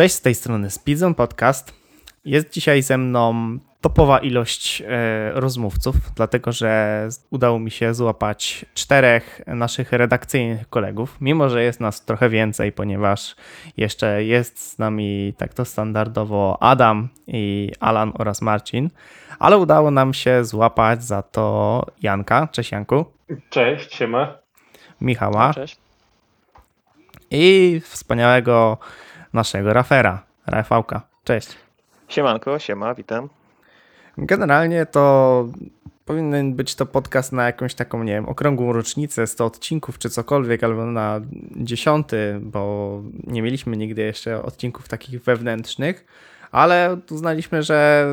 Cześć, z tej strony Speedzone Podcast. Jest dzisiaj ze mną topowa ilość e, rozmówców, dlatego że udało mi się złapać czterech naszych redakcyjnych kolegów, mimo że jest nas trochę więcej, ponieważ jeszcze jest z nami tak to standardowo Adam i Alan oraz Marcin, ale udało nam się złapać za to Janka. Cześć Janku. Cześć, siema. Michała. Cześć. I wspaniałego naszego Rafera, Rafałka. Cześć. Siemanko, siema, witam. Generalnie to powinien być to podcast na jakąś taką, nie wiem, okrągłą rocznicę, 100 odcinków czy cokolwiek, albo na dziesiąty, bo nie mieliśmy nigdy jeszcze odcinków takich wewnętrznych, ale uznaliśmy, że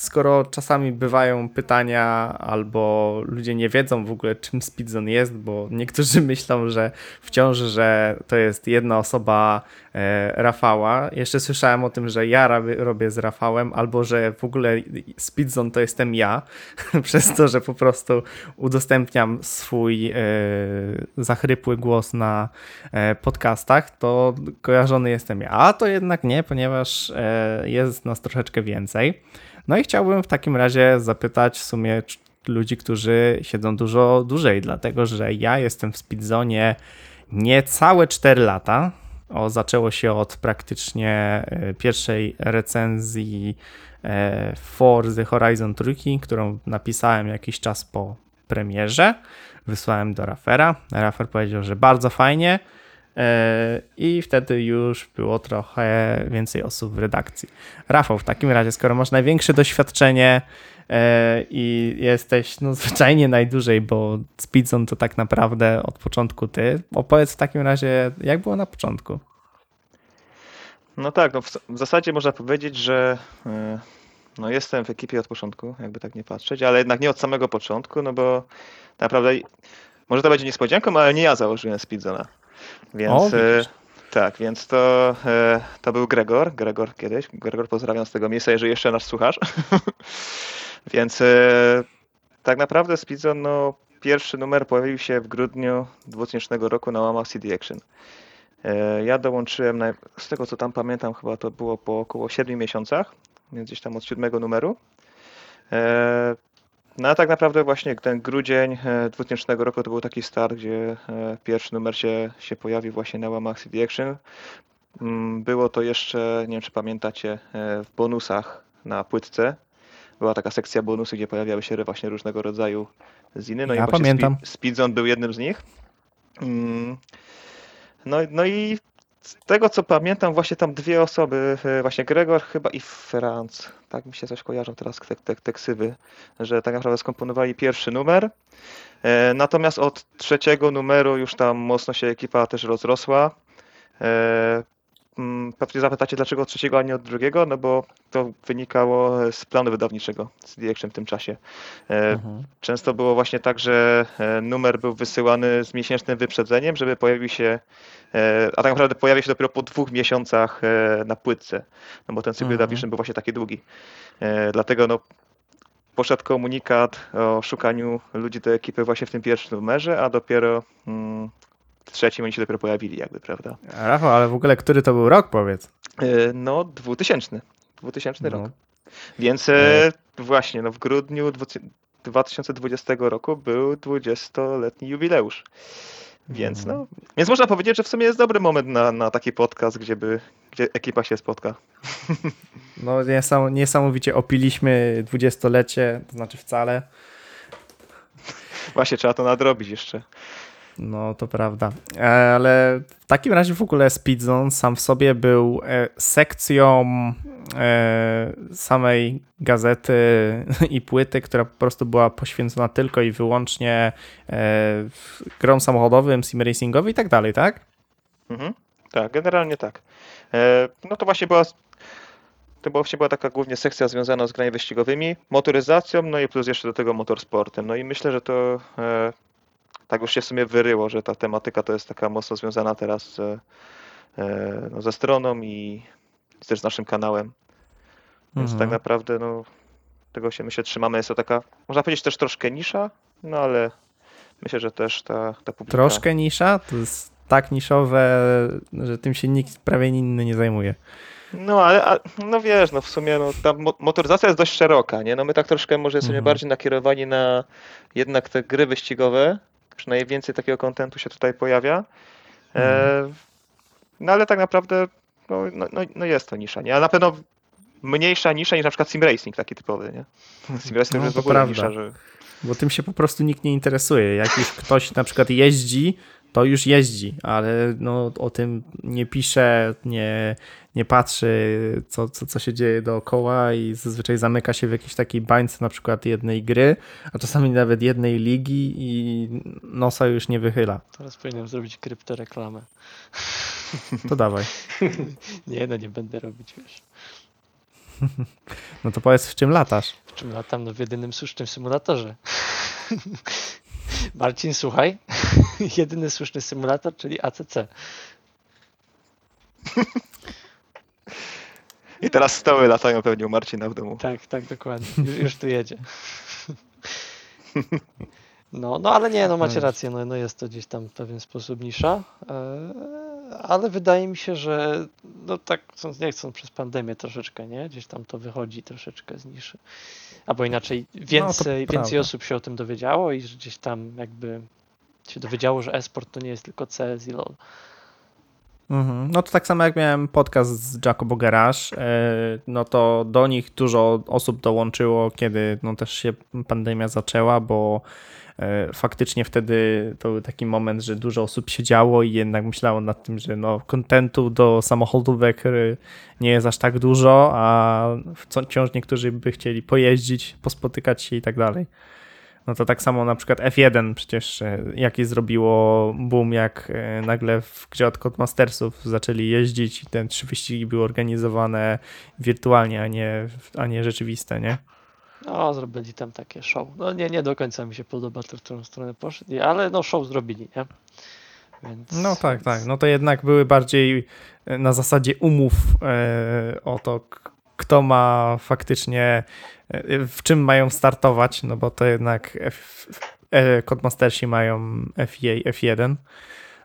skoro czasami bywają pytania albo ludzie nie wiedzą w ogóle czym Speedzone jest, bo niektórzy myślą, że wciąż, że to jest jedna osoba e, Rafała. Jeszcze słyszałem o tym, że ja robię, z Rafałem albo że w ogóle Speedzone to jestem ja, przez to, że po prostu udostępniam swój e, zachrypły głos na e, podcastach, to kojarzony jestem ja. A to jednak nie, ponieważ e, jest nas troszeczkę więcej. No i chciałbym w takim razie zapytać w sumie ludzi, którzy siedzą dużo dłużej, dlatego że ja jestem w Speedzone niecałe 4 lata. O, zaczęło się od praktycznie pierwszej recenzji Forza Horizon Trójki, którą napisałem jakiś czas po premierze. Wysłałem do Rafera. Rafer powiedział, że bardzo fajnie. I wtedy już było trochę więcej osób w redakcji. Rafał, w takim razie, skoro masz największe doświadczenie i jesteś no, zwyczajnie najdłużej, bo Speedzone to tak naprawdę od początku ty, opowiedz w takim razie, jak było na początku? No tak, no w, w zasadzie można powiedzieć, że no jestem w ekipie od początku, jakby tak nie patrzeć, ale jednak nie od samego początku, no bo naprawdę, może to będzie niespodzianką, ale nie ja założyłem Speedzona. Więc O, e, tak, więc to, e, to był Gregor, Gregor kiedyś. Gregor pozdrawiam z tego miejsca, jeżeli jeszcze nas słuchasz. Więc e, tak naprawdę Speedzone, no, pierwszy numer pojawił się w grudniu 2000 roku na łamach CD Action. Ja dołączyłem, z tego co tam pamiętam, chyba to było po około 7 miesiącach, więc gdzieś tam od siódmego numeru. E, No a tak naprawdę właśnie ten grudzień e, 2000 roku to był taki start, gdzie e, pierwszy numer się, się pojawił właśnie na łamach CD Action. Mm, Było to jeszcze, nie wiem czy pamiętacie, e, w bonusach na płytce. Była taka sekcja bonusy, gdzie pojawiały się właśnie różnego rodzaju ziny. No Ja i pamiętam. Spe- Speedzone był jednym z nich. No, no i z tego co pamiętam, właśnie tam dwie osoby, e, właśnie Gregor chyba i Franz, tak mi się coś kojarzą teraz te, te, te ksywy, że tak naprawdę skomponowali pierwszy numer. E, Natomiast od trzeciego numeru już tam mocno się ekipa też rozrosła. Mm, Pewnie zapytacie, dlaczego od trzeciego, a nie od drugiego? No bo to wynikało z planu wydawniczego z Action w tym czasie. E, Mhm. Często było właśnie tak, że e, numer był wysyłany z miesięcznym wyprzedzeniem, żeby pojawił się, e, a tak naprawdę pojawił się dopiero po dwóch miesiącach na płytce, no bo ten cykl Mhm. wydawniczy był właśnie taki długi. Dlatego no, poszedł komunikat o szukaniu ludzi do ekipy właśnie w tym pierwszym numerze, a dopiero mm, trzecim oni się dopiero pojawili jakby, prawda? Rafał, ale w ogóle który to był rok, powiedz? E, No, 2000. 2000 No. rok. Więc e, właśnie, no w grudniu 20 2020 roku był 20-letni jubileusz. Więc Mhm. no, więc można powiedzieć, że w sumie jest dobry moment na, na taki podcast, gdzie, by, gdzie ekipa się spotka. No niesam, niesamowicie opiliśmy dwudziestolecie, to znaczy wcale. Właśnie trzeba to nadrobić jeszcze. No, to prawda. E, Ale w takim razie w ogóle Speedzone sam w sobie był e, sekcją e, samej gazety i płyty, która po prostu była poświęcona tylko i wyłącznie grom samochodowym, sim racingowi i tak dalej, tak? Mhm. Tak, generalnie tak. No to właśnie była, to właśnie była taka głównie sekcja związana z grami wyścigowymi, motoryzacją, no i plus jeszcze do tego motorsportem. No i myślę, że to tak już się w sumie wyryło, że ta tematyka to jest taka mocno związana teraz z, e, no, ze stroną i też z naszym kanałem. Więc Mhm. tak naprawdę no, tego się myślę trzymamy. Jest to taka, można powiedzieć też troszkę nisza, no ale myślę, że też ta, ta publika... Troszkę nisza, to jest tak niszowe, że tym się nikt prawie inny nie zajmuje. No, ale a, no wiesz, no w sumie no, ta mo- motoryzacja jest dość szeroka, nie? No my tak troszkę może jesteśmy Mhm. bardziej nakierowani na jednak te gry wyścigowe, przynajmniej więcej takiego kontentu się tutaj pojawia. E, no ale tak naprawdę no, no, no, no jest to nisza, nie? A na pewno mniejsza nisza niż na przykład sim racing taki typowy, nie? Sim racing No, jest w to ogóle prawda. nisza, że Bo tym się po prostu nikt nie interesuje. Jak już ktoś na przykład jeździ, to już jeździ, ale no, o tym nie pisze, nie, nie patrzy, co, co, co się dzieje dookoła i zazwyczaj zamyka się w jakiejś takiej bańce na przykład jednej gry, a czasami nawet jednej ligi i nosa już nie wychyla. Teraz powinienem zrobić kryptoreklamę. To dawaj. Nie, no nie będę robić, wiesz. No to powiedz, w czym latasz. W czym latam? No w jedynym słusznym symulatorze. Marcin, słuchaj. Jedyny słuszny symulator, czyli ACC. I teraz stoły latają pewnie u Marcina w domu. Tak, tak, dokładnie. Już, już tu jedzie. No, no ale nie, no macie No. rację, no, no jest to gdzieś tam w pewien sposób nisza, e, ale wydaje mi się, że no tak chcąc nie chcąc przez pandemię troszeczkę, nie? Gdzieś tam to wychodzi troszeczkę z niszy. Albo inaczej, więcej, więcej prawda. osób się o tym dowiedziało i że gdzieś tam jakby się dowiedziało, że e-sport to nie jest tylko CS i LoL. Mhm. No to tak samo jak miałem podcast z Jacobo Garage, e, no to do nich dużo osób dołączyło, kiedy no też się pandemia zaczęła, bo e, faktycznie wtedy to był taki moment, że dużo osób siedziało i jednak myślało nad tym, że no kontentu do samochodówek e, nie jest aż tak dużo, a wciąż niektórzy by chcieli pojeździć, pospotykać się i tak dalej. No to tak samo na przykład F1 przecież e, jaki zrobiło boom, jak e, nagle w grze od Codemastersów zaczęli jeździć i te trzy wyścigi były organizowane wirtualnie, a nie, a nie rzeczywiste, nie? No, zrobili tam takie show. No nie, nie do końca mi się podoba to, w którą stronę poszli, ale no show zrobili, nie? Więc, No tak, tak. No to jednak były bardziej e, na zasadzie umów e, o to, kto ma faktycznie, e, w czym mają startować, no bo to jednak F, e, Codemastersi mają FEA, F1.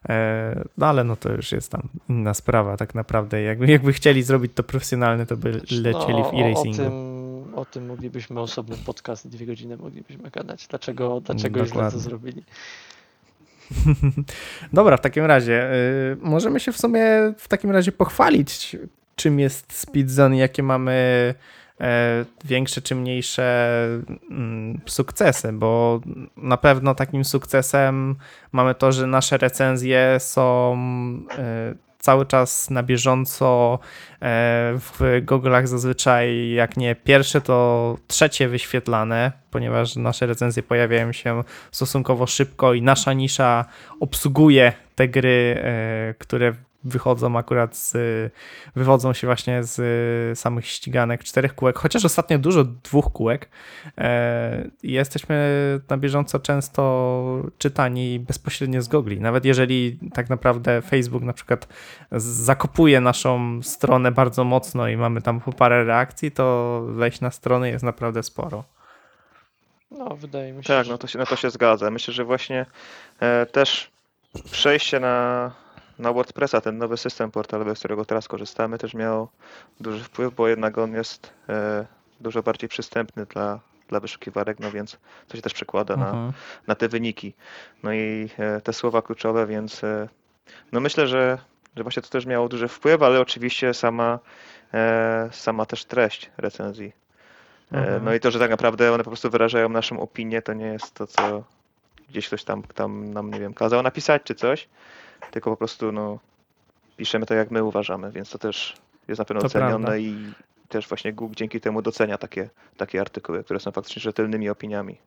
E, No ale no to już jest tam inna sprawa tak naprawdę. Jakby, jakby chcieli zrobić to profesjonalnie, to by lecieli w no, o, o, e-racingu. tym, o tym moglibyśmy osobny podcast, dwie godziny moglibyśmy gadać. Dlaczego, dlaczego źle to Dokładnie. zrobili? Dobra, w takim razie y, możemy się w sumie w takim razie pochwalić, czym jest Speedzone jakie mamy e, większe czy mniejsze mm, sukcesy, bo na pewno takim sukcesem mamy to, że nasze recenzje są e, cały czas na bieżąco e, w Google'ach zazwyczaj jak nie pierwsze, to trzecie wyświetlane, ponieważ nasze recenzje pojawiają się stosunkowo szybko i nasza nisza obsługuje te gry, które wychodzą akurat z, wywodzą się właśnie z e, samych ściganek czterech kółek, chociaż ostatnio dużo dwóch kółek. E, i Jesteśmy na bieżąco często czytani bezpośrednio z Gogli. Nawet jeżeli tak naprawdę Facebook na przykład zakopuje naszą stronę bardzo mocno i mamy tam po parę reakcji, to wejść na stronę jest naprawdę sporo. No, wydaje mi się, Tak, że no to się, no to się zgadza. Myślę, że właśnie e, też przejście na, na WordPressa, ten nowy system portalowy, z którego teraz korzystamy, też miał duży wpływ, bo jednak on jest e, dużo bardziej przystępny dla, dla wyszukiwarek, no więc to się też przekłada na, Mhm. na te wyniki. No i e, te słowa kluczowe, więc e, no myślę, że, że właśnie to też miało duży wpływ, ale oczywiście sama, e, sama też treść recenzji. E, Mhm. No i to, że tak naprawdę one po prostu wyrażają naszą opinię, to nie jest to, co gdzieś ktoś tam, tam nam, nie wiem, kazał napisać czy coś, tylko po prostu no, piszemy to, jak my uważamy, więc to też jest na pewno To ocenione prawda. i też właśnie Google dzięki temu docenia takie, takie artykuły, które są faktycznie rzetelnymi opiniami.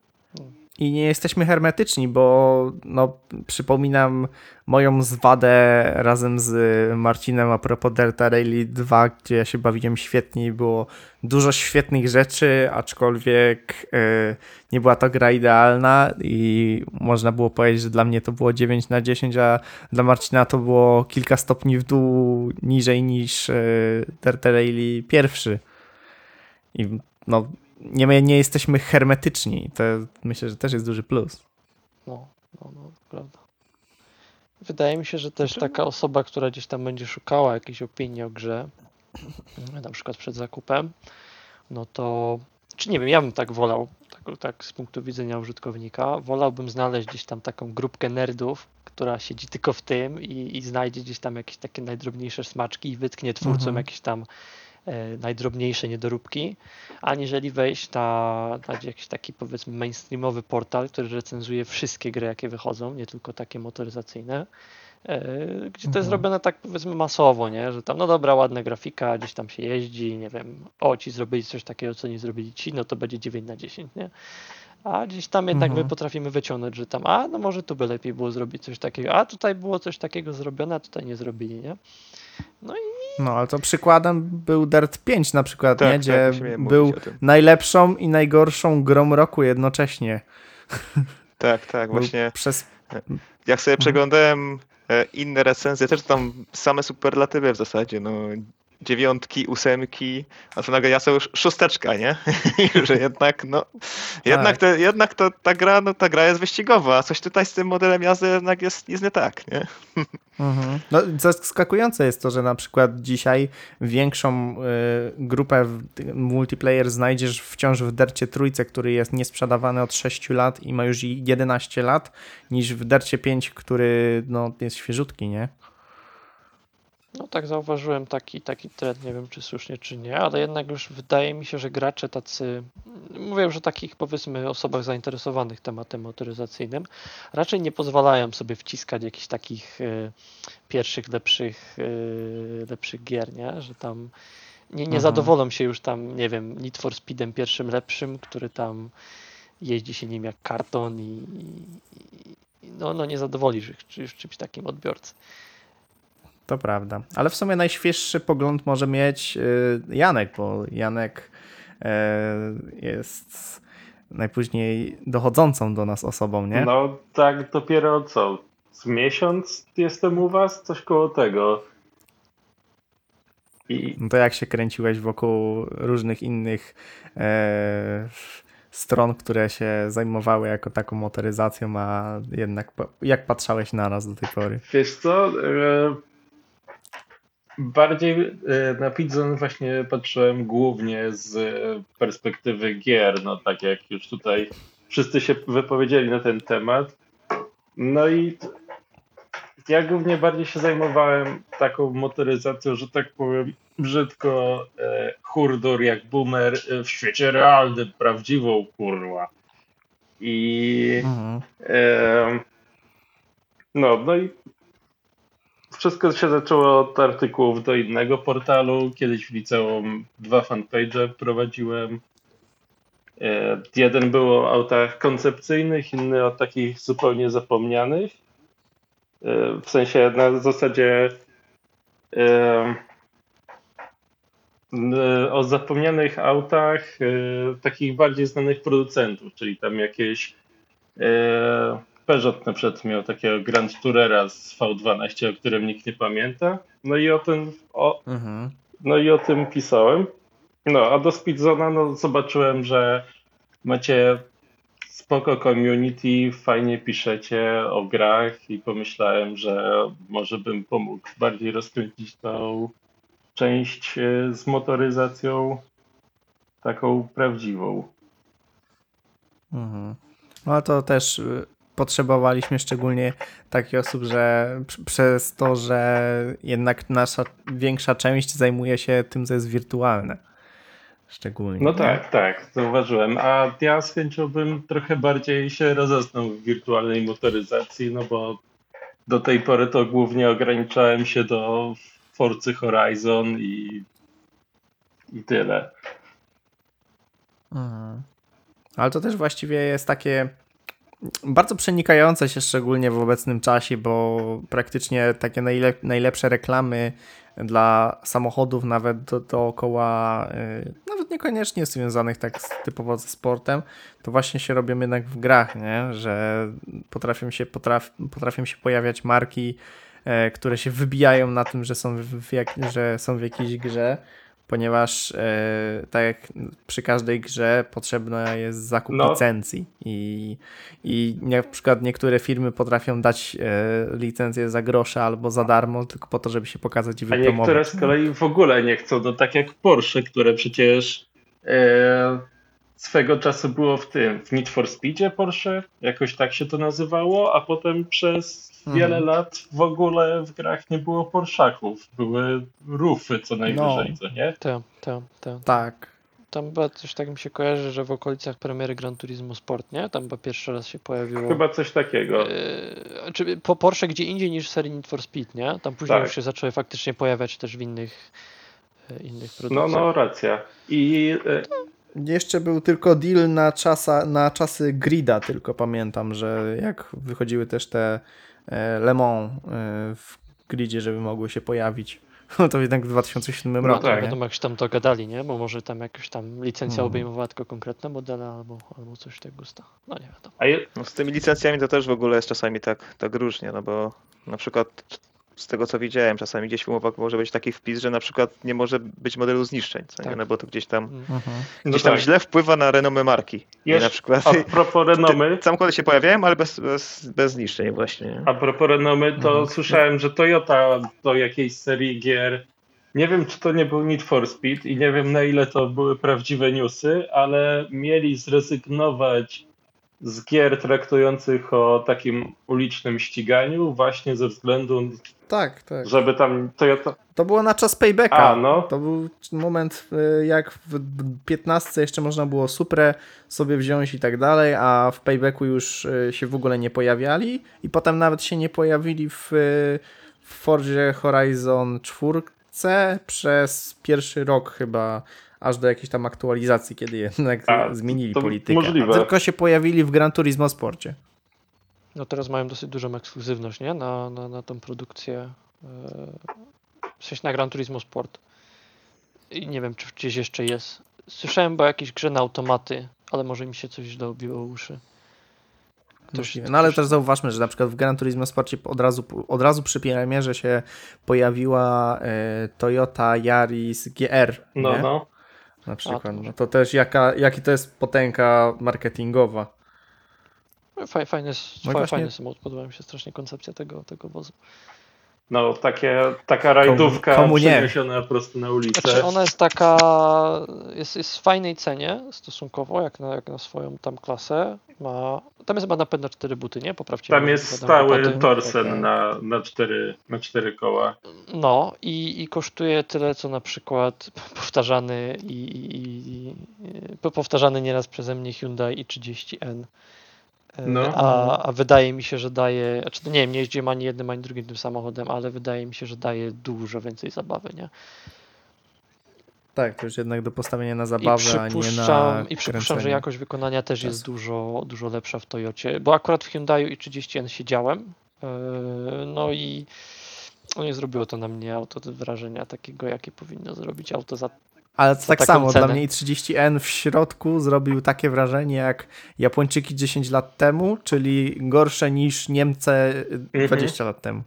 I nie jesteśmy hermetyczni, bo no, przypominam moją zwadę razem z Marcinem a propos Delta Rally 2, gdzie ja się bawiłem świetnie i było dużo świetnych rzeczy, aczkolwiek e, nie była to gra idealna i można było powiedzieć, że dla mnie to było 9 na 10, a dla Marcina to było kilka stopni w dół niżej niż e, Delta Rally pierwszy. I no, nie, my nie jesteśmy hermetyczni. To myślę, że też jest duży plus. no, no, no, prawda. Wydaje mi się, że też taka osoba, która gdzieś tam będzie szukała jakiejś opinii o grze, na przykład przed zakupem, no to, czy nie wiem, ja bym tak wolał, tak, tak z punktu widzenia użytkownika, wolałbym znaleźć gdzieś tam taką grupkę nerdów, która siedzi tylko w tym i, i znajdzie gdzieś tam jakieś takie najdrobniejsze smaczki i wytknie twórcom Mhm. jakieś tam najdrobniejsze niedoróbki, aniżeli wejść na, na jakiś taki powiedzmy mainstreamowy portal, który recenzuje wszystkie gry, jakie wychodzą, nie tylko takie motoryzacyjne. e, Gdzie to Mhm. jest robione tak powiedzmy masowo, nie? Że tam, no dobra, ładna grafika, gdzieś tam się jeździ, nie wiem, o ci zrobili coś takiego, co nie zrobili ci, no to będzie 9 na 10, nie? A gdzieś tam jednak Mhm. my potrafimy wyciągnąć, że tam, a no może tu by lepiej było zrobić coś takiego, a tutaj było coś takiego zrobione, a tutaj nie zrobili, nie? No, ale to przykładem był Dirt 5 na przykład, Tak, nie? tak, Gdzie musimy był najlepszą i najgorszą grą roku jednocześnie. Tak, tak, właśnie. Przez... Jak sobie Mhm. przeglądałem e, inne recenzje, też tam same superlatywy w zasadzie, no dziewiątki, ósemki, a to nagle ja sobie już szósteczka, nie? Że jednak, no, jednak, Tak. te, jednak to, ta gra, no ta gra jest wyścigowa, a coś tutaj z tym modelem jazdy jednak jest, jest nie tak, nie? Mhm. No, zaskakujące jest to, że na przykład dzisiaj większą y, grupę multiplayer znajdziesz wciąż w Dercie Trójce, który jest niesprzedawany od 6 lat i ma już i 11 lat, niż w Dercie 5, który no, jest świeżutki, nie? No tak zauważyłem taki, taki trend, nie wiem czy słusznie czy nie, ale jednak już wydaje mi się, że gracze tacy, mówię już o takich powiedzmy osobach zainteresowanych tematem motoryzacyjnym, raczej nie pozwalają sobie wciskać jakichś takich e, pierwszych, lepszych, e, lepszych gier, nie? Że tam nie, nie Mhm. zadowolą się już tam, nie wiem, Need for Speedem pierwszym lepszym, który tam jeździ się nim jak karton i, i i no, no nie zadowolisz ich czy- już czymś takim odbiorcy. To prawda. Ale w sumie najświeższy pogląd może mieć y, Janek, bo Janek e, jest najpóźniej dochodzącą do nas osobą, nie? No tak dopiero co? Z miesiąc jestem u was? Coś koło tego. I No to jak się kręciłeś wokół różnych innych e, stron, które się zajmowały jako taką motoryzacją, a jednak jak patrzałeś na nas do tej pory? wiesz co? Bardziej e, na Pidzon właśnie patrzyłem głównie z e, perspektywy gier, no tak jak już tutaj wszyscy się wypowiedzieli na ten temat. No i ja głównie bardziej się zajmowałem taką motoryzacją, że tak powiem, brzydko e, hurdur jak boomer e, w świecie realnym, prawdziwą kurwa. I Mhm. e, no, no i wszystko się zaczęło od artykułów do innego portalu. Kiedyś w liceum dwa fanpage prowadziłem. E, Jeden był o autach koncepcyjnych, inny o takich zupełnie zapomnianych. E, W sensie na zasadzie e, o zapomnianych autach takich bardziej znanych producentów, czyli tam jakieś Peugeot na przykład miał takiego Grand Tourera z V12, o którym nikt nie pamięta. No i o tym, o, Mhm. no i o tym pisałem. No, a do Speedzona no, zobaczyłem, że macie spoko community, fajnie piszecie o grach i pomyślałem, że może bym pomógł bardziej rozkręcić tą część e, z motoryzacją taką prawdziwą. Mhm. No to też y, potrzebowaliśmy szczególnie takich osób, że pr- przez to, że jednak nasza większa część zajmuje się tym, co jest wirtualne. Szczególnie. No tak, tak, zauważyłem. A ja z chęcią bym trochę bardziej się rozeznał w wirtualnej motoryzacji, no bo do tej pory to głównie ograniczałem się do Forcy Horizon i, i tyle. Mhm. Ale to też właściwie jest takie bardzo przenikające się szczególnie w obecnym czasie, bo praktycznie takie najle najlepsze reklamy dla samochodów, nawet do, dookoła, y, nawet niekoniecznie związanych tak typowo ze sportem, to właśnie się robią jednak w grach, nie? że potrafią się, potraf, potrafią się pojawiać marki, e, które się wybijają na tym, że są w jak, że są w jakiejś grze. Ponieważ e, tak jak przy każdej grze potrzebna jest zakup No. licencji i, i na przykład niektóre firmy potrafią dać e, licencję za grosze albo za darmo tylko po to, żeby się pokazać i A wypromować. niektóre z kolei w ogóle nie chcą, no tak jak Porsche, które przecież e, swego czasu było w tym, w Need for Speedzie Porsche, jakoś tak się to nazywało, a potem przez Mhm. wiele lat w ogóle w grach nie było Porszaków, były rufy co najwyżej, co nie? Te, te, te. Tak. Tam chyba coś tak mi się kojarzy, że w okolicach premiery Gran Turismo Sport, nie? Tam chyba pierwszy raz się pojawiło. Chyba coś takiego. Yy, czy po Porsche gdzie indziej niż w serii Need for Speed, nie? Tam później Tak. już się zaczęły faktycznie pojawiać też w innych, e, innych No, produkcjach. no, racja. I e, Jeszcze był tylko deal na, czasa, na czasy grida, tylko pamiętam, że jak wychodziły też te e, Le Mans e, w gridzie, żeby mogły się pojawić. No to jednak w 2007 No roku. tak, nie? wiadomo jak się tam dogadali, nie? Bo może tam jakaś tam licencja Mhm. obejmowała tylko konkretne modele albo, albo coś tego gusta. No nie wiadomo. a je, No, z tymi licencjami to też w ogóle jest czasami tak, tak różnie, no bo na przykład z tego co widziałem, czasami gdzieś w umowach może być taki wpis, że na przykład nie może być modelu zniszczeń, co nie? Tak. no bo to gdzieś tam. Mhm. no gdzieś tam tak. źle wpływa na renomę marki. Jeszcze- na przykład A propos renomy, samochody się pojawiają, ale bez, bez, bez zniszczeń właśnie. nie? A propos renomy, to Mhm. słyszałem, że Toyota do jakiejś serii gier, nie wiem czy to nie był Need for Speed i nie wiem na ile to były prawdziwe newsy, ale mieli zrezygnować z gier traktujących o takim ulicznym ściganiu właśnie ze względu, Tak, tak. żeby tam Toyota... To było na czas paybacka. A, no. To był moment, y, jak w 15 jeszcze można było Suprę sobie wziąć i tak dalej, a w paybacku już y, się w ogóle nie pojawiali i potem nawet się nie pojawili w, y, w Forzie Horizon 4 przez pierwszy rok chyba aż do jakiejś tam aktualizacji, kiedy jednak A, zmienili to politykę. możliwe. A tylko się pojawili w Gran Turismo Sporcie. No teraz mają dosyć dużą ekskluzywność, nie? Na, na, na tą produkcję. e, W sensie na Gran Turismo Sport. I nie wiem, czy gdzieś jeszcze jest. Słyszałem bo jakieś grze na automaty, ale może mi się coś źle obiło o uszy. Możliwe. No ale też- też zauważmy, że na przykład w Gran Turismo Sporcie od razu, od razu przy premierze się pojawiła e, Toyota Yaris GR. No, nie? no. Na przykład. to No to też jaka, jaki to jest potęga marketingowa. Faj, fajny, s- No właśnie- samochód, podoba mi się strasznie koncepcja tego, tego wozu. No, takie, taka rajdówka komu nie? przeniesiona prosto na ulicę. Znaczy ona jest taka, jest, jest w fajnej cenie stosunkowo, jak na, jak na swoją tam klasę. Ma, tam jest chyba napęd na cztery buty, nie? Poprawcie Tam jest stały torsen Tak, tak. na, na, cztery, na cztery koła. No i, i kosztuje tyle, co na przykład powtarzany i, i, i po- powtarzany nieraz przeze mnie Hyundai i30N. E, No. A, a wydaje mi się, że daje, znaczy nie wiem, nie jeździłem ani jednym, ani drugim tym samochodem, ale wydaje mi się, że daje dużo więcej zabawy, nie? Tak, to już jednak do postawienia na zabawę, a nie na I przypuszczam, że jakość wykonania też jest czasu. dużo, dużo lepsza w Toyocie, bo akurat w Hyundai i 30N siedziałem, e, no i no nie zrobiło to na mnie auto wrażenia takiego, jakie powinno zrobić auto za Ale za tak samo, dla cenę. mnie i 30N w środku zrobił takie wrażenie jak Japończyki 10 lat temu, czyli gorsze niż Niemcy Mhm. 20 lat temu.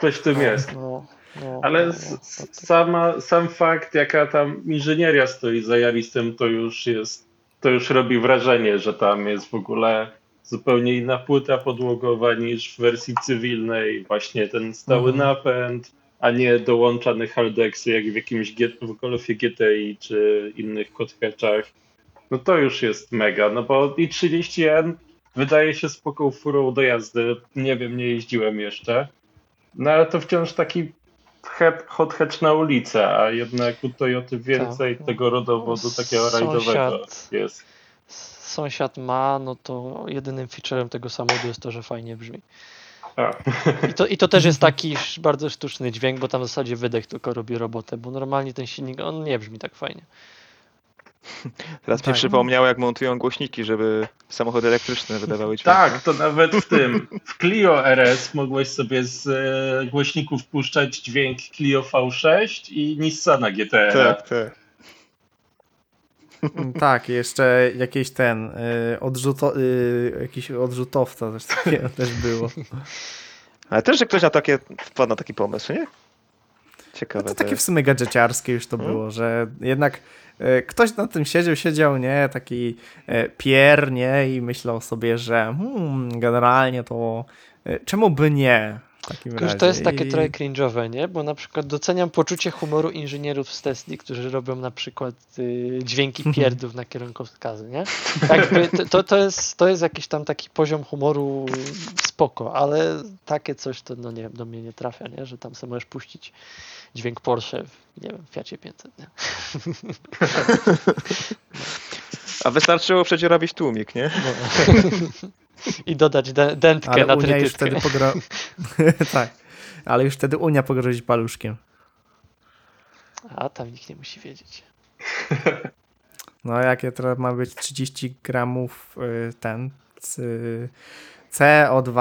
Coś w tym jest. No, no, Ale no, no, to- sama, sam fakt, jaka tam inżynieria stoi za Yarisem, to już jest, to już robi wrażenie, że tam jest w ogóle zupełnie inna płyta podłogowa niż w wersji cywilnej. Właśnie ten stały Mhm. napęd, a nie dołączane haldeksy jak w jakimś w Golfie GTI czy innych kothetchach. No to już jest mega, no bo i 30N wydaje się spoko furą do jazdy. Nie wiem, nie jeździłem jeszcze. No ale to wciąż taki hot hatch na ulicę, a jednak u Toyoty więcej Tak. tego rodowodu takiego rajdowego jest. Sąsiad ma, no to jedynym featurem tego samochodu jest to, że fajnie brzmi. I to, I to też jest taki bardzo sztuczny dźwięk, bo tam w zasadzie wydech tylko robi robotę, bo normalnie ten silnik, on nie brzmi tak fajnie. Teraz mi Tak. przypomniało, jak montują głośniki, żeby samochody elektryczne wydawały dźwięk. tak, to nawet w tym, w Clio RS mogłeś sobie z e, głośników puszczać dźwięk Clio V6 i Nissana GTR. Tak, tak. Mm, Tak, jeszcze jakiś ten y, odrzuto, y, jakiś odrzutowca też takiego też było. Ale też, że ktoś na takie wpadł na taki pomysł, nie? Ciekawe No to takie w sumie gadżeciarskie już to Mhm. było, że jednak e, ktoś na tym siedział, siedział, nie, taki e, pier, nie, i myślał sobie, że hmm, generalnie to e, czemu by nie takim razie. to jest takie I- trochę cringe'owe, nie? Bo na przykład doceniam poczucie humoru inżynierów z Tesli, którzy robią na przykład y, dźwięki pierdów na kierunkowskazy, nie? Jakby to, to, to, jest, to jest jakiś tam taki poziom humoru spoko, ale takie coś to no nie wiem, do mnie nie trafia, nie? Że tam sobie możesz puścić dźwięk Porsche w, nie wiem, Fiacie 500, nie? A wystarczyło przecież robić tłumik, nie? No. I dodać de- dętkę Ale na Unia już wtedy pogro... tak, ale już wtedy Unia pogrozi paluszkiem. A tam nikt nie musi wiedzieć. No jakie teraz ma być 30 gramów y, ten c- CO2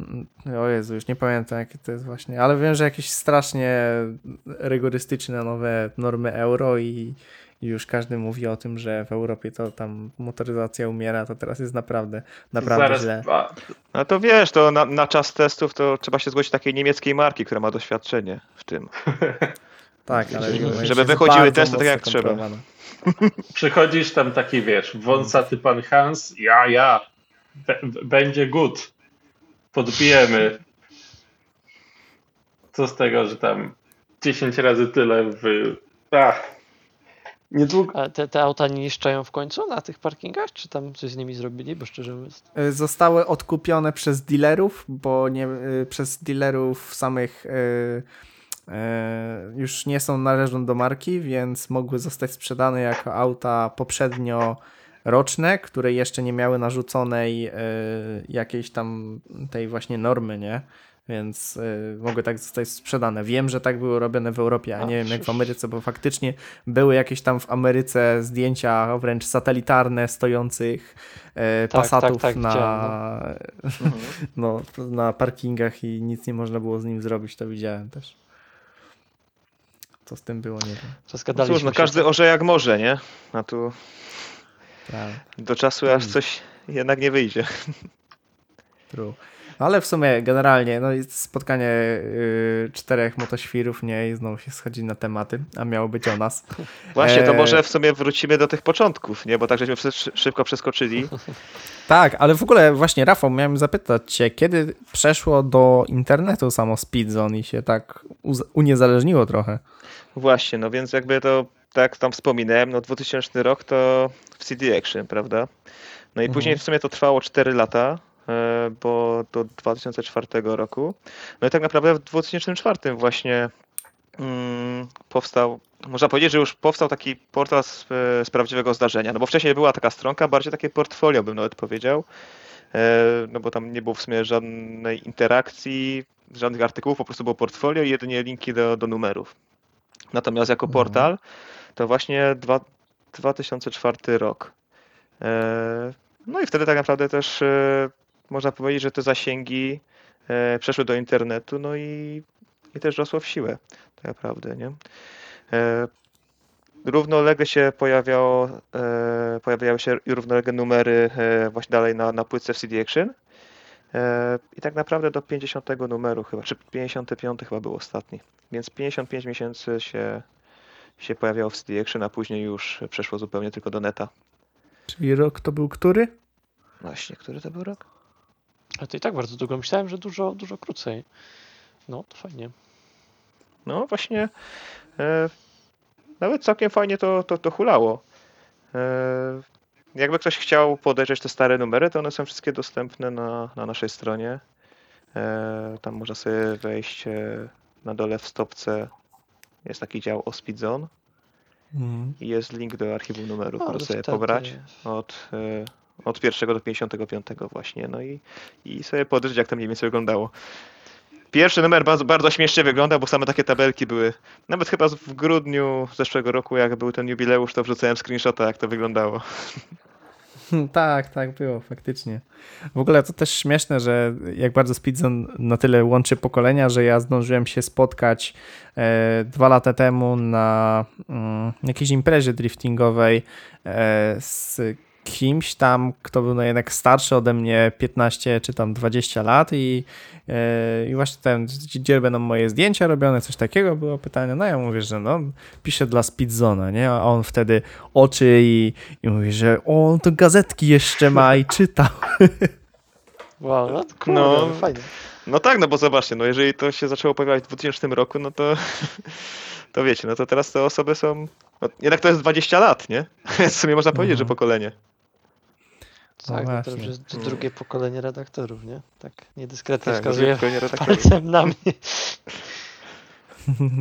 mm, o Jezu, już nie pamiętam jakie to jest właśnie, ale wiem, że jakieś strasznie rygorystyczne nowe normy euro i już każdy mówi o tym, że w Europie to tam motoryzacja umiera, to teraz jest naprawdę, naprawdę Zaraz, źle. a, No to wiesz, to na, na czas testów to trzeba się zgłosić takiej niemieckiej marki, która ma doświadczenie w tym. Tak, ale żeby- wychodziły testy tak, jak trzeba. przychodzisz tam taki, wiesz, wąsaty pan Hans, ja, ja, będzie good, podbijemy. Co z tego, że tam 10 razy tyle w... Ach, niedługo... A te, te auta nie niszczają w końcu na tych parkingach? Czy tam coś z nimi zrobili? Bo szczerze mówiąc. Y, Zostały odkupione przez dealerów, bo nie, y, przez dealerów samych y, y, już nie są należą do marki, więc mogły zostać sprzedane jako auta poprzednio roczne, które jeszcze nie miały narzuconej y, jakiejś tam tej właśnie normy, nie? Więc y, mogły tak zostać sprzedane. Wiem, że tak było robione w Europie, a A, nie wiem jak w Ameryce, bo faktycznie były jakieś tam w Ameryce zdjęcia wręcz satelitarne stojących e, Tak, pasatów tak, tak, na, no, na parkingach i nic nie można było z nim zrobić, to widziałem też. Co z tym było, nie wiem. No cóż, no każdy orze jak może, nie? A tu Tak, do czasu aż coś jednak nie wyjdzie. true. No, ale w sumie generalnie no, spotkanie y, czterech motoświrów, nie? I znowu się schodzi na tematy, a miało być o nas. Właśnie, to Eee. może w sumie wrócimy do tych początków, nie? Bo tak żeśmy szy- szybko przeskoczyli. Tak, ale w ogóle właśnie Rafał, miałem zapytać cię, kiedy przeszło do internetu samo Speedzone i się tak uniezależniło trochę? Właśnie, no więc jakby to, tak tam wspominałem, no 2000 rok to w CD Action, prawda? No i później w sumie to trwało 4 lata, e, bo do 2004 roku. No i tak naprawdę w 2004 właśnie mm, powstał, można powiedzieć, że już powstał taki portal z, e, z prawdziwego zdarzenia, no bo wcześniej była taka stronka, bardziej takie portfolio bym nawet powiedział, e, no bo tam nie było w sumie żadnej interakcji, żadnych artykułów, po prostu było portfolio i jedynie linki do, do numerów. Natomiast jako Mhm. portal to właśnie dwa, 2004 rok. E, No i wtedy tak naprawdę też e, można powiedzieć, że te zasięgi e, przeszły do internetu, no i, i też rosło w siłę, tak naprawdę, nie? E, Równolegle się pojawiało, e, pojawiały się równolegle numery e, właśnie dalej na, na płytce w CD Action. E, I tak naprawdę do 50 numeru chyba, czy 55 chyba był ostatni. Więc 55 miesięcy się, się pojawiało w CD Action, a później już przeszło zupełnie tylko do neta. Czyli rok to był który? Właśnie, który to był rok? Ale to i tak bardzo długo. Myślałem, że dużo, dużo krócej. No, to fajnie. No właśnie, e, nawet całkiem fajnie to, to, to hulało. E, jakby ktoś chciał podejrzeć te stare numery, to one są wszystkie dostępne na, na naszej stronie. E, tam można sobie wejść e, na dole w stopce. Jest taki dział o Speedzone i jest link do archiwum numerów. No, można sobie pobrać od, e, od pierwszego do 55 właśnie. No i, i sobie podejrzeć, jak to mniej więcej wyglądało. Pierwszy numer bardzo, bardzo śmiesznie wygląda, bo same takie tabelki były. Nawet chyba w grudniu zeszłego roku, jak był ten jubileusz, to wrzucałem screenshota, jak to wyglądało. Tak, tak było, faktycznie. W ogóle to też śmieszne, że jak bardzo Speedzone na tyle łączy pokolenia, że ja zdążyłem się spotkać e, dwa lata temu na mm, jakiejś imprezie driftingowej e, z kimś tam, kto był no jednak starszy ode mnie 15 czy tam 20 lat i, e, i właśnie ten, gdzie będą moje zdjęcia robione, coś takiego było pytanie, no ja mówię, że no piszę dla Speedzona, nie, a on wtedy oczy i, i mówi, że o, on to gazetki jeszcze ma i czytał. Wow, no kurde, No. fajnie. No tak, no bo zobaczcie, no jeżeli to się zaczęło pojawiać w 2000 roku, no to, to wiecie, no to teraz te osoby są, no, jednak to jest 20 lat, nie? W sumie można powiedzieć, że Mhm. pokolenie. Tak, no to już jest No. drugie pokolenie redaktorów, nie? Tak niedyskretnie Tak, wskazuje palcem na mnie.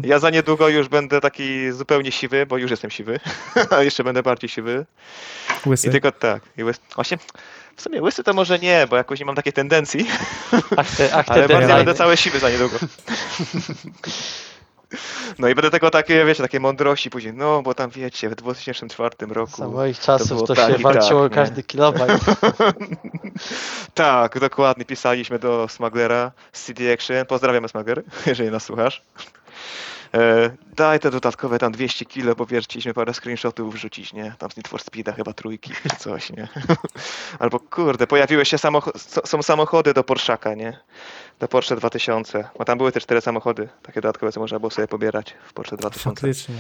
Ja za niedługo już będę taki zupełnie siwy, bo już jestem siwy, a jeszcze będę bardziej siwy. Łysy. I tylko tak. I łys... Właśnie, w sumie łysy to może nie, bo jakoś nie mam takiej tendencji, Ach te, ach te ale bardziej będę cały siwy za niedługo. No i będę tego takie, wiecie, takie mądrości później, no bo tam wiecie, w 2004 roku. Za moich czasów było to, tak się i walczyło tak, o nie? każdy kilobajt. Tak, dokładnie, pisaliśmy do Smugglera z CD Action, pozdrawiamy Smuggler, jeżeli nas słuchasz. E, daj te dodatkowe tam 200 kilo, bo wiesz, chcieliśmy parę screenshotów wrzucić, nie? Tam z Need for Speeda chyba trójki czy coś, nie? Albo kurde, pojawiły się samochody, są samochody do Porszaka, nie? Do Porsche 2000, bo tam były te cztery samochody, takie dodatkowe, co można było sobie pobierać w Porsche 2000. Faktycznie.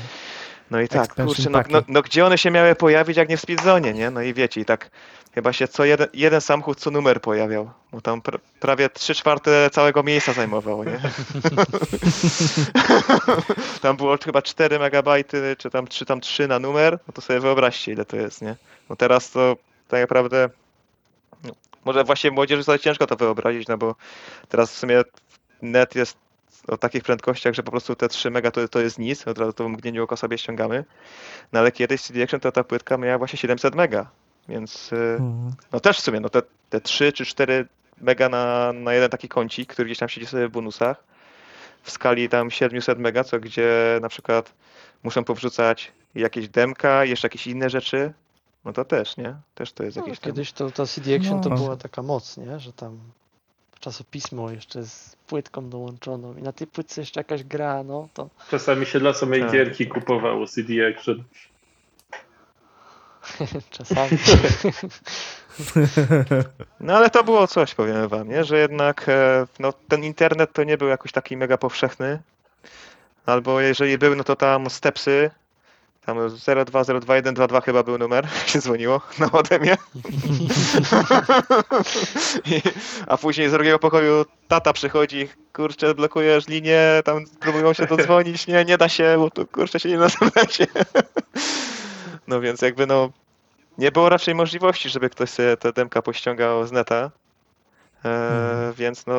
No i tak, kurczę, no, no, no gdzie one się miały pojawić, jak nie w Speedzone, nie? No i wiecie, i tak chyba się co jeden, jeden samochód co numer pojawiał, bo tam pr prawie 3 czwarte całego miejsca zajmowało, nie? tam było chyba 4 megabajty, czy tam, czy tam 3 na numer, no to sobie wyobraźcie, ile to jest, nie? No teraz to tak naprawdę, no, może właśnie młodzieży sobie ciężko to wyobrazić, no bo teraz w sumie net jest o takich prędkościach, że po prostu te 3 mega to, to jest nic, od razu to w mgnieniu oka sobie ściągamy. No ale kiedyś CD Action to ta płytka miała właśnie 700 mega, więc y, Mhm. no też w sumie, no te, te 3 czy 4 mega na, na jeden taki kącik, który gdzieś tam siedzi sobie w bonusach, w skali tam 700 mega, co gdzie na przykład muszą powrzucać jakieś demka, jeszcze jakieś inne rzeczy, no to też, nie? Też to jest No, jakieś kiedyś to, to CD Action to No. była taka moc, nie? Że tam czasopismo jeszcze z płytką dołączoną i na tej płytce jeszcze jakaś gra, no to Czasami się dla samej Tak. gierki kupowało CD Action. czasami. No ale to było coś, powiem wam, nie? Że jednak e, no, ten internet to nie był jakoś taki mega powszechny. Albo jeżeli był, no to tam stepsy. Tam 0202122 chyba był numer, się dzwoniło na ode mnie. I, a później z drugiego pokoju tata przychodzi, kurczę, blokujesz linię, tam próbują się dodzwonić, nie, nie da się, bo tu kurczę się nie nazywajcie. No więc jakby no, nie było raczej możliwości, żeby ktoś sobie te demka pościągał z neta. E, Mhm. Więc no,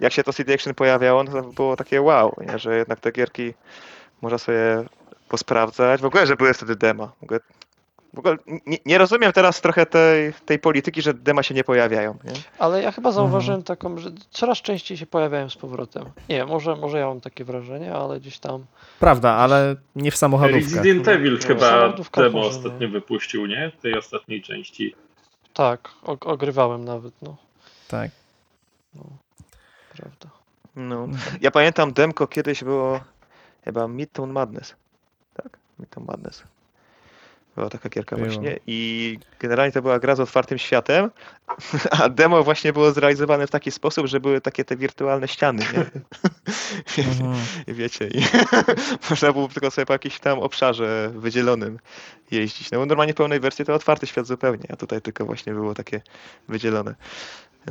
jak się to CD Action pojawiało, no to było takie wow, nie? że jednak te gierki można sobie posprawdzać. W ogóle, że były wtedy dema. W ogóle, w ogóle nie, nie rozumiem teraz trochę tej, tej polityki, że dema się nie pojawiają. Nie? Ale ja chyba zauważyłem taką, że coraz częściej się pojawiają z powrotem. Nie, może, może ja mam takie wrażenie, ale gdzieś tam Prawda, ale nie w samochodówkach. Resident Evil No, chyba samochodówka demo ostatnio no. wypuścił, nie? W tej ostatniej części. tak, og- ogrywałem nawet, no, Tak. prawda. No. Ja pamiętam demko kiedyś było chyba Midtown Madness. Tak? Midtown Madness. Była taka gierka Było. właśnie i generalnie to była gra z otwartym światem, a demo właśnie było zrealizowane w taki sposób, że były takie te wirtualne ściany, nie? Mhm. I wiecie, i można było tylko sobie po jakimś tam obszarze wydzielonym jeździć. No bo normalnie w pełnej wersji to otwarty świat zupełnie, a tutaj tylko właśnie było takie wydzielone.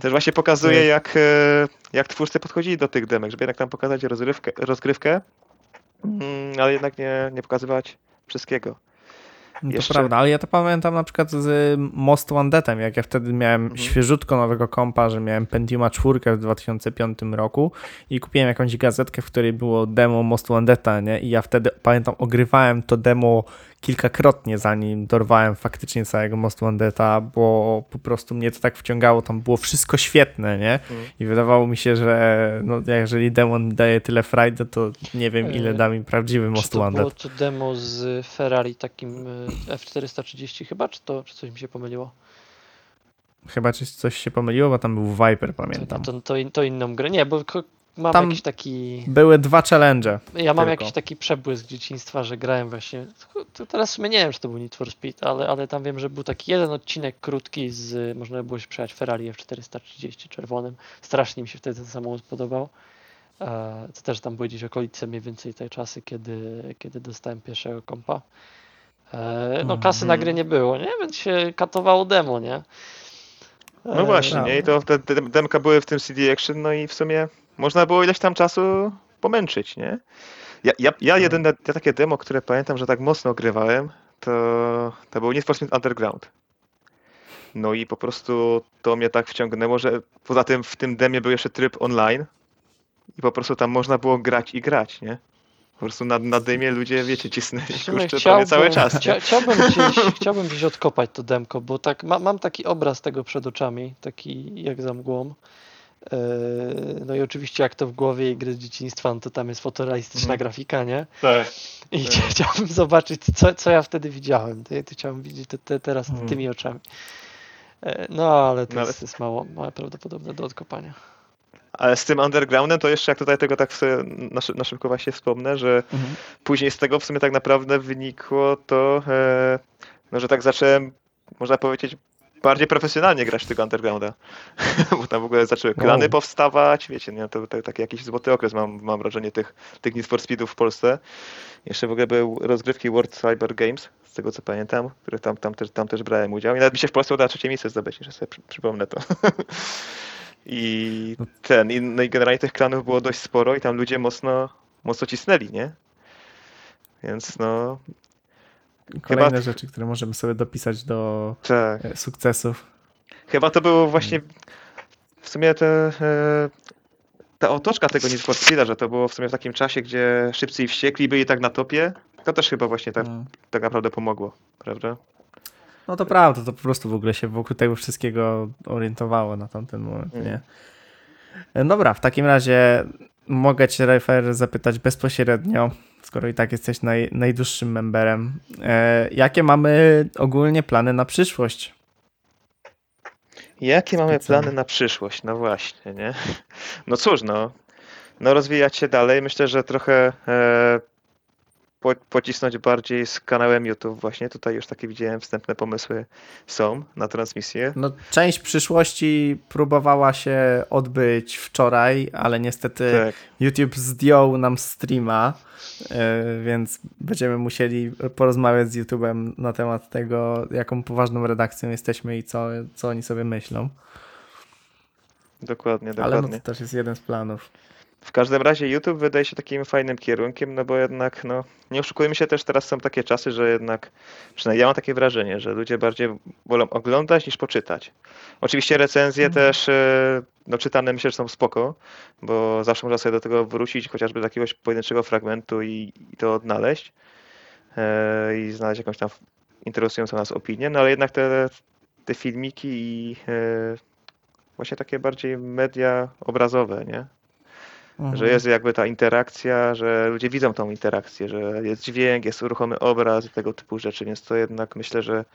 Też właśnie pokazuje, Tak. jak, e, jak twórcy podchodzili do tych demek, żeby jednak tam pokazać rozrywkę, rozgrywkę, mm, ale jednak nie, nie pokazywać wszystkiego. To Jeszcze- prawda, ale ja to pamiętam na przykład z Most Wandetem, jak ja wtedy miałem Mhm. świeżutko nowego kompa, że miałem Pentiuma 4 w 2005 roku i kupiłem jakąś gazetkę, w której było demo Most Wandeta, nie? I ja wtedy, pamiętam, ogrywałem to demo kilkakrotnie, zanim dorwałem faktycznie całego Most Wandeta, bo po prostu mnie to tak wciągało, tam było wszystko świetne, nie? Mhm. I wydawało mi się, że no, jeżeli demon daje tyle frajdy, to nie wiem, ile E, da mi prawdziwy Czy Most to Wandet. było to demo z Ferrari takim y, F430 chyba, czy to czy coś mi się pomyliło? Chyba czy coś się pomyliło, bo tam był Viper, pamiętam. To, to, to, in- to inną grę. Nie, bo mam Tam- jakiś taki. Były dwa challenge. Ja mam tylko. jakiś taki przebłysk dzieciństwa, że grałem właśnie. To teraz w sumie nie wiem, czy to był Need for Speed, ale, ale tam wiem, że był taki jeden odcinek krótki z. Można było się przejechać Ferrari F430 czerwonym. Strasznie mi się wtedy ten samochód podobał. E, To też tam były gdzieś okolice mniej więcej tej czasy, kiedy, kiedy dostałem pierwszego kompa. E, No kasy na gry nie było, nie? Więc się katowało demo, nie? No E, właśnie, nie? I to te demka były w tym CD Action, no i w sumie można było ileś tam czasu pomęczyć, nie? Ja, ja, ja jedyne ja takie demo, które pamiętam, że tak mocno grywałem, to, to był Speed Underground. No i po prostu to mnie tak wciągnęło, że poza tym w tym demie był jeszcze tryb online i po prostu tam można było grać i grać, nie? Po prostu na, na dymie ludzie, wiecie, cisnęli kurczę prawie cały czas. Chcia, chciałbym, gdzieś, chciałbym gdzieś odkopać to demko, bo tak ma, mam taki obraz tego przed oczami, taki jak za mgłą. Eee, No i oczywiście jak to w głowie i gry z dzieciństwa, no to tam jest fotorealistyczna Mhm. grafika, nie? Tak. I Tak. chciałbym zobaczyć, co, co ja wtedy widziałem. To, to chciałbym widzieć te, te, teraz Mhm. tymi oczami. Eee, No ale to No ale- jest, jest mało, mało prawdopodobne do odkopania. Ale z tym undergroundem to jeszcze jak tutaj tego tak sobie na, szy- na szybko właśnie wspomnę, że Mhm. później z tego w sumie tak naprawdę wynikło to, e, no, że tak zacząłem, można powiedzieć, bardziej profesjonalnie grać w tego undergrounda. Bo tam w ogóle zaczęły klany Wow. powstawać, wiecie, nie, to, to taki jakiś złoty okres mam, mam wrażenie tych, tych Need for Speedów w Polsce. Jeszcze w ogóle były rozgrywki World Cyber Games, z tego co pamiętam, w których tam, tam, też, tam też brałem udział i nawet mi się w Polsce udało trzecie miejsce zdobyć, że sobie przy, przypomnę to. I ten, i, no i generalnie tych klanów było dość sporo i tam ludzie mocno, mocno cisnęli, nie? Więc no, Kolejne Chyba- rzeczy, które możemy sobie dopisać do tak. e, sukcesów. Chyba to było właśnie w sumie te, e, ta otoczka tego Speeda, że to było w sumie w takim czasie, gdzie szybcy i wściekli byli tak na topie. To też chyba właśnie tak, No. tak naprawdę pomogło, prawda? No to prawda, to po prostu w ogóle się wokół tego wszystkiego orientowało na tamten moment, Mm. nie? E, Dobra, w takim razie mogę cię, Refer, zapytać bezpośrednio, skoro i tak jesteś naj, najdłuższym memberem. E, jakie mamy ogólnie plany na przyszłość? Jakie mamy plany na przyszłość? No właśnie, nie? No cóż, no. No rozwijać się dalej. Myślę, że trochę e, po, pocisnąć bardziej z kanałem YouTube właśnie. Tutaj już takie widziałem wstępne pomysły są na transmisję. No, część przyszłości próbowała się odbyć wczoraj, ale niestety Tak. YouTube zdjął nam streama, e, więc będziemy musieli porozmawiać z YouTube'em na temat tego, jaką poważną redakcją jesteśmy i co, co oni sobie myślą. Dokładnie, Ale no dokładnie. to też jest jeden z planów. W każdym razie YouTube wydaje się takim fajnym kierunkiem, no bo jednak, no, nie oszukujmy się, też teraz są takie czasy, że jednak, przynajmniej ja mam takie wrażenie, że ludzie bardziej wolą oglądać niż poczytać. Oczywiście recenzje Mhm. też, e, no czytane myślę, że są spoko, bo zawsze można sobie do tego wrócić, chociażby do jakiegoś pojedynczego fragmentu i, i to odnaleźć e, i znaleźć jakąś tam interesującą nas opinię, no ale jednak te, te filmiki i e, właśnie takie bardziej media obrazowe, nie? Mhm. Że jest jakby ta interakcja, że ludzie widzą tą interakcję, że jest dźwięk, jest uruchomy obraz i tego typu rzeczy, więc to jednak myślę, że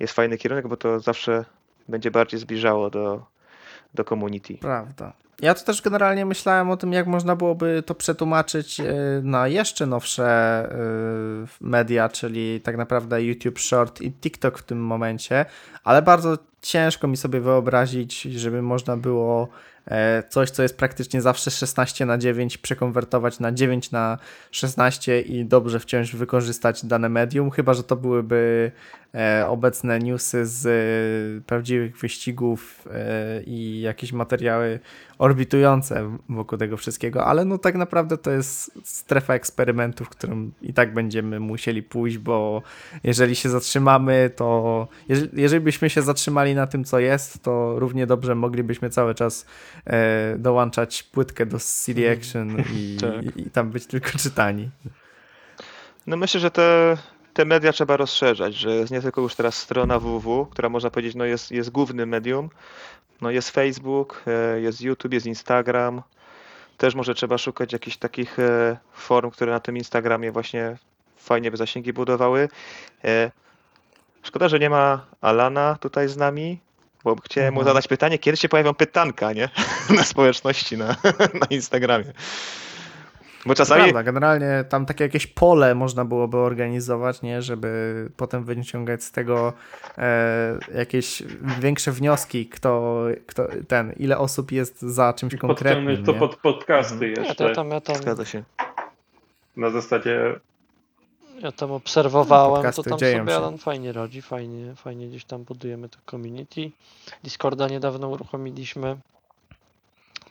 jest fajny kierunek, bo to zawsze będzie bardziej zbliżało do, do community. Prawda. Ja to też generalnie myślałem o tym, jak można byłoby to przetłumaczyć e, na jeszcze nowsze e, media, czyli tak naprawdę YouTube Short i TikTok w tym momencie, ale bardzo ciężko mi sobie wyobrazić, żeby można było e, coś, co jest praktycznie zawsze 16 na 9 przekonwertować na 9 na 16 i dobrze wciąż wykorzystać dane medium, chyba że to byłyby e, obecne newsy z e, prawdziwych wyścigów i jakieś materiały orbitujące wokół tego wszystkiego, ale no tak naprawdę to jest strefa eksperymentu, w którą i tak będziemy musieli pójść, bo jeżeli się zatrzymamy, to jeżeli byśmy się zatrzymali na tym, co jest, to równie dobrze moglibyśmy cały czas e, dołączać płytkę do CD Action i, Tak. i, i tam być tylko czytani. No myślę, że te, te media trzeba rozszerzać, że jest nie tylko już teraz strona www, która można powiedzieć no jest, jest głównym medium, no jest Facebook, e, jest YouTube, jest Instagram, też może trzeba szukać jakichś takich e, form, które na tym Instagramie właśnie fajnie by zasięgi budowały. Szkoda, że nie ma Alana tutaj z nami, Bo chciałem mu Mhm. zadać pytanie, kiedy się pojawią pytanka, nie? Na społeczności, na, na Instagramie. Bo czasami... Prawda, generalnie tam takie jakieś pole można byłoby organizować, nie, żeby potem wyciągać z tego e, jakieś większe wnioski, kto, kto ten, ile osób jest za czymś konkretnym. Podciągnąć to pod podcasty Mhm. Ja, to jeszcze. ja tam, ja tam, Zgadza się. Na zasadzie ja tam obserwowałem, Podcasty to tam sobie się. Alan fajnie rodzi, fajnie, fajnie gdzieś tam budujemy to community. Discorda niedawno uruchomiliśmy,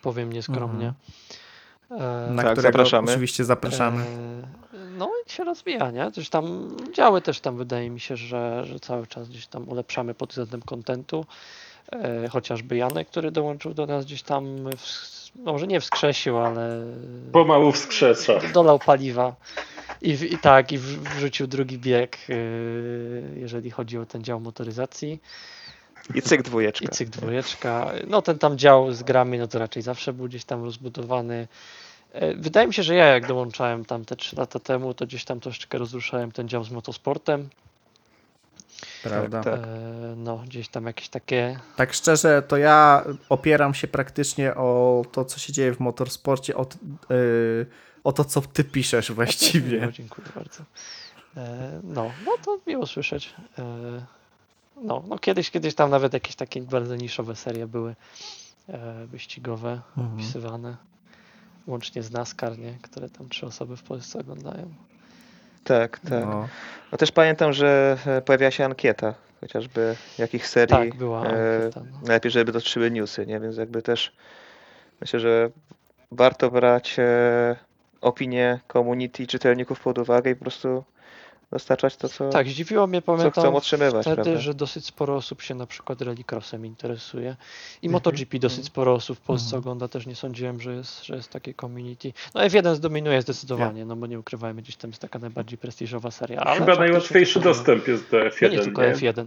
powiem nieskromnie. E, Mhm. Na Tak, którego zapraszamy. oczywiście zapraszamy. E, No i się rozwija, nie? Coś tam działy też tam wydaje mi się, że, że cały czas gdzieś tam ulepszamy pod względem kontentu. E, chociażby Janek, który dołączył do nas gdzieś tam, w, no może nie wskrzesił, ale pomału wskrzesza. dolał paliwa. I, w, I tak, i wrzucił drugi bieg, e, jeżeli chodzi o ten dział motoryzacji. I cyk dwójeczka. I cyk dwójeczka. No ten tam dział z grami, no to raczej zawsze był gdzieś tam rozbudowany. E, Wydaje mi się, że ja jak dołączałem tam te 3 lata temu, to gdzieś tam troszeczkę rozruszałem ten dział z motosportem. Prawda. tak. E, No, gdzieś tam jakieś takie. Tak szczerze, to ja opieram się praktycznie o to, co się dzieje w motorsporcie, o, t- yy, o to, co ty piszesz właściwie. No, dziękuję bardzo. E, No, no to miło słyszeć. E, No, no kiedyś, kiedyś tam nawet jakieś takie bardzo niszowe serie były e, wyścigowe, Mhm. opisywane. Łącznie z NASCAR, nie? które tam trzy osoby w Polsce oglądają. Tak, tak. No. No też pamiętam, że pojawiła się ankieta, chociażby jakich serii. Tak, była ankieta. No. Najlepiej, żeby dotrzyły newsy, nie? Więc jakby też myślę, że warto brać opinie community czytelników pod uwagę i po prostu dostarczać to, co, Tak, zdziwiło mnie, co chcą pamiętam otrzymywać, wtedy, prawda? że dosyć sporo osób się na przykład rallycrossem interesuje. I Mhm. MotoGP dosyć sporo osób w Polsce Mhm. ogląda, też nie sądziłem, że jest, że jest takie community. No F1 zdominuje zdecydowanie, no bo nie ukrywajmy, gdzieś tam jest taka najbardziej prestiżowa seria. Ale Chyba najłatwiejszy było- dostęp jest do No F1. nie tylko F1.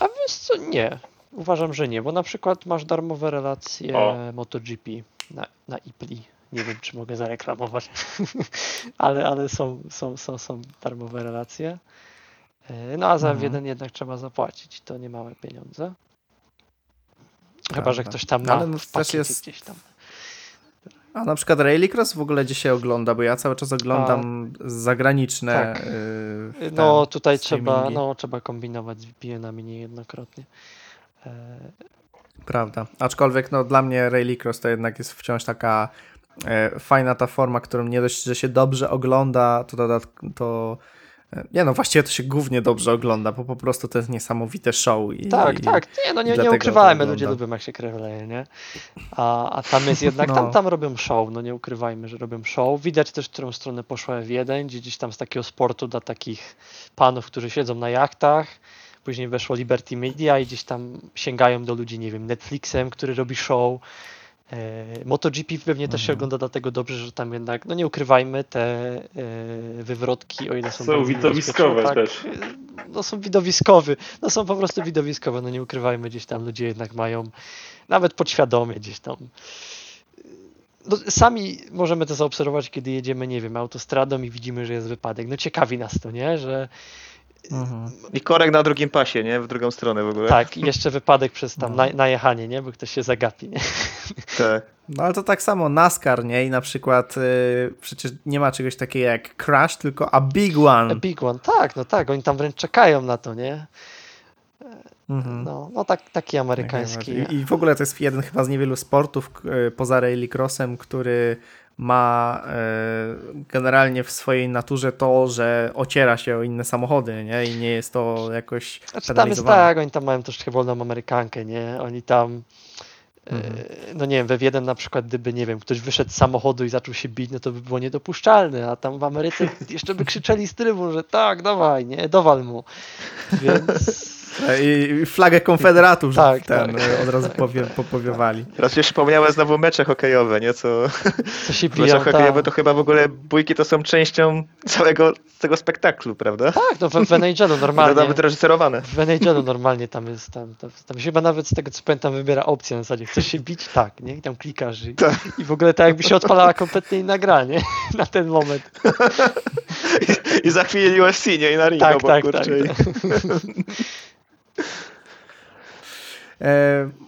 A wiesz co, nie. Uważam, że nie, bo na przykład masz darmowe relacje O. MotoGP na, na IPLI. Nie wiem, czy mogę zareklamować, ale, ale są, są, są, są darmowe relacje. E, No a za Mhm. F1 jednak trzeba zapłacić, to nie małe pieniądze. Chyba, Prawda. że ktoś tam ma Ale no w też jest- gdzieś tam. A na przykład Rallycross w ogóle gdzie się ogląda, bo ja cały czas oglądam zagraniczne tak. yy, No ten, tutaj trzeba, no, trzeba kombinować z VPN-ami niejednokrotnie. Prawda. Aczkolwiek no, dla mnie Rallycross to jednak jest wciąż taka e, fajna ta forma, którą nie dość, że się dobrze ogląda, to dodatk- to e, nie no, właściwie to się głównie dobrze ogląda, bo po prostu to jest niesamowite show. I, Tak, i, tak. Nie, no nie, nie ukrywajmy, to ludzie lubią jak się krew leje, nie? A, a tam jest jednak, No. tam, tam robią show, no nie ukrywajmy, że robią show. Widać też, w którą stronę poszła F1, gdzie gdzieś tam z takiego sportu dla takich panów, którzy siedzą na jachtach. Później weszło Liberty Media i gdzieś tam sięgają do ludzi, nie wiem, Netflixem, który robi show. E, MotoGP pewnie też się Mhm. ogląda dlatego dobrze, że tam jednak, no nie ukrywajmy, te e, wywrotki, o ile są Są widowiskowe niebezpieczne, też. No są widowiskowe, no są po prostu widowiskowe, no nie ukrywajmy, gdzieś tam ludzie jednak mają, nawet podświadomie gdzieś tam. No, sami możemy to zaobserwować, kiedy jedziemy, nie wiem, autostradą i widzimy, że jest wypadek. No ciekawi nas to, nie? Że Mhm. I korek na drugim pasie, nie? W drugą stronę w ogóle. tak, i jeszcze wypadek przez tam No. na, najechanie, nie? Bo ktoś się zagapi, nie? tak. No ale to tak samo NASCAR, nie? I na przykład y, przecież nie ma czegoś takiego jak Crash, tylko a Big A One. Big One, tak, no tak, oni tam wręcz czekają na to, nie? Mhm. No, no tak, taki amerykański. najbardziej. I w ogóle to jest jeden chyba z niewielu sportów e, poza rallycrossem, który ma e, generalnie w swojej naturze to, że ociera się o inne samochody, nie? I nie jest to jakoś Znaczy tam jest tak, oni tam mają troszkę wolną Amerykankę, nie? Oni tam, Mhm. e, no nie wiem, we jeden na przykład, gdyby, nie wiem, ktoś wyszedł z samochodu i zaczął się bić, no to by było niedopuszczalne, a tam w Ameryce jeszcze by krzyczeli z trybu, że tak, dawaj, nie, dowal mu. Więc I flagę konfederatów że Tak, ten, tak. e, od razu powie, popowiewali. Teraz się przypomniały znowu mecze hokejowe, nie? Co co się mecze biją, hokejowe tak. to chyba w ogóle bójki to są częścią całego tego spektaklu, prawda? Tak, no w, w NHL-u normalnie. Nawet reżyserowane. W NHL-u normalnie tam jest, tam, tam, tam się chyba nawet z tego co pamiętam wybiera opcję na zasadzie, chcesz się bić? Tak, nie? I tam klikasz i, Tak. i w ogóle tak jakby się odpalała kompletnie inna gra, nie? Na ten moment. I, I za chwilę UFC, nie? I na ring Tak, obok, tak, kurczę. tak, E,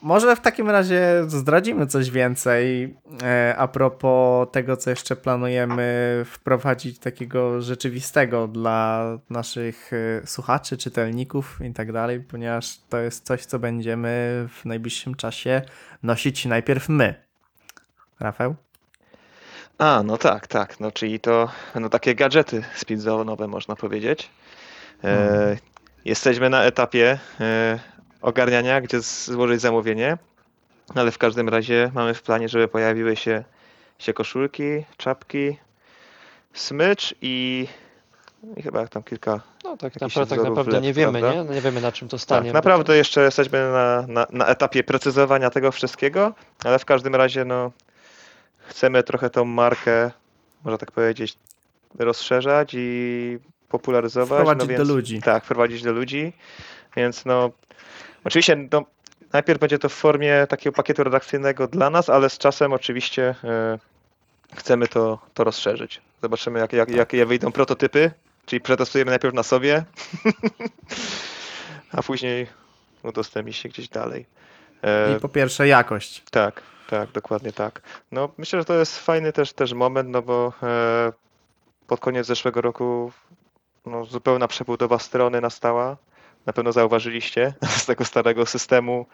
może w takim razie zdradzimy coś więcej e, a propos tego, co jeszcze planujemy wprowadzić takiego rzeczywistego dla naszych e, słuchaczy, czytelników i tak dalej, ponieważ to jest coś, co będziemy w najbliższym czasie nosić najpierw my. Rafał? A, no tak, tak. No, czyli to no, takie gadżety speedzone'owe, można powiedzieć. E, Mhm. Jesteśmy na etapie e, ogarniania, gdzie złożyć zamówienie, ale w każdym razie mamy w planie, żeby pojawiły się, się koszulki, czapki, smycz i, i chyba tam kilka. No tak, naprawdę, tak naprawdę nie wiemy, prawda? nie? No nie wiemy na czym to stanie. Tak, naprawdę jeszcze jesteśmy na, na, na etapie precyzowania tego wszystkiego, ale w każdym razie no, chcemy trochę tą markę, można tak powiedzieć, rozszerzać i popularyzować. Wprowadzić no do więc, ludzi. Tak, wprowadzić do ludzi, więc no oczywiście no, najpierw będzie to w formie takiego pakietu redakcyjnego dla nas, ale z czasem oczywiście e, chcemy to, to rozszerzyć. Zobaczymy jak, jak, jakie wyjdą prototypy, czyli przetestujemy najpierw na sobie, a później udostępni się gdzieś dalej. E, I po pierwsze jakość. tak, tak, dokładnie tak. No myślę, że to jest fajny też, też moment, no bo e, pod koniec zeszłego roku no, zupełna przebudowa strony nastała. Na pewno zauważyliście z tego starego systemu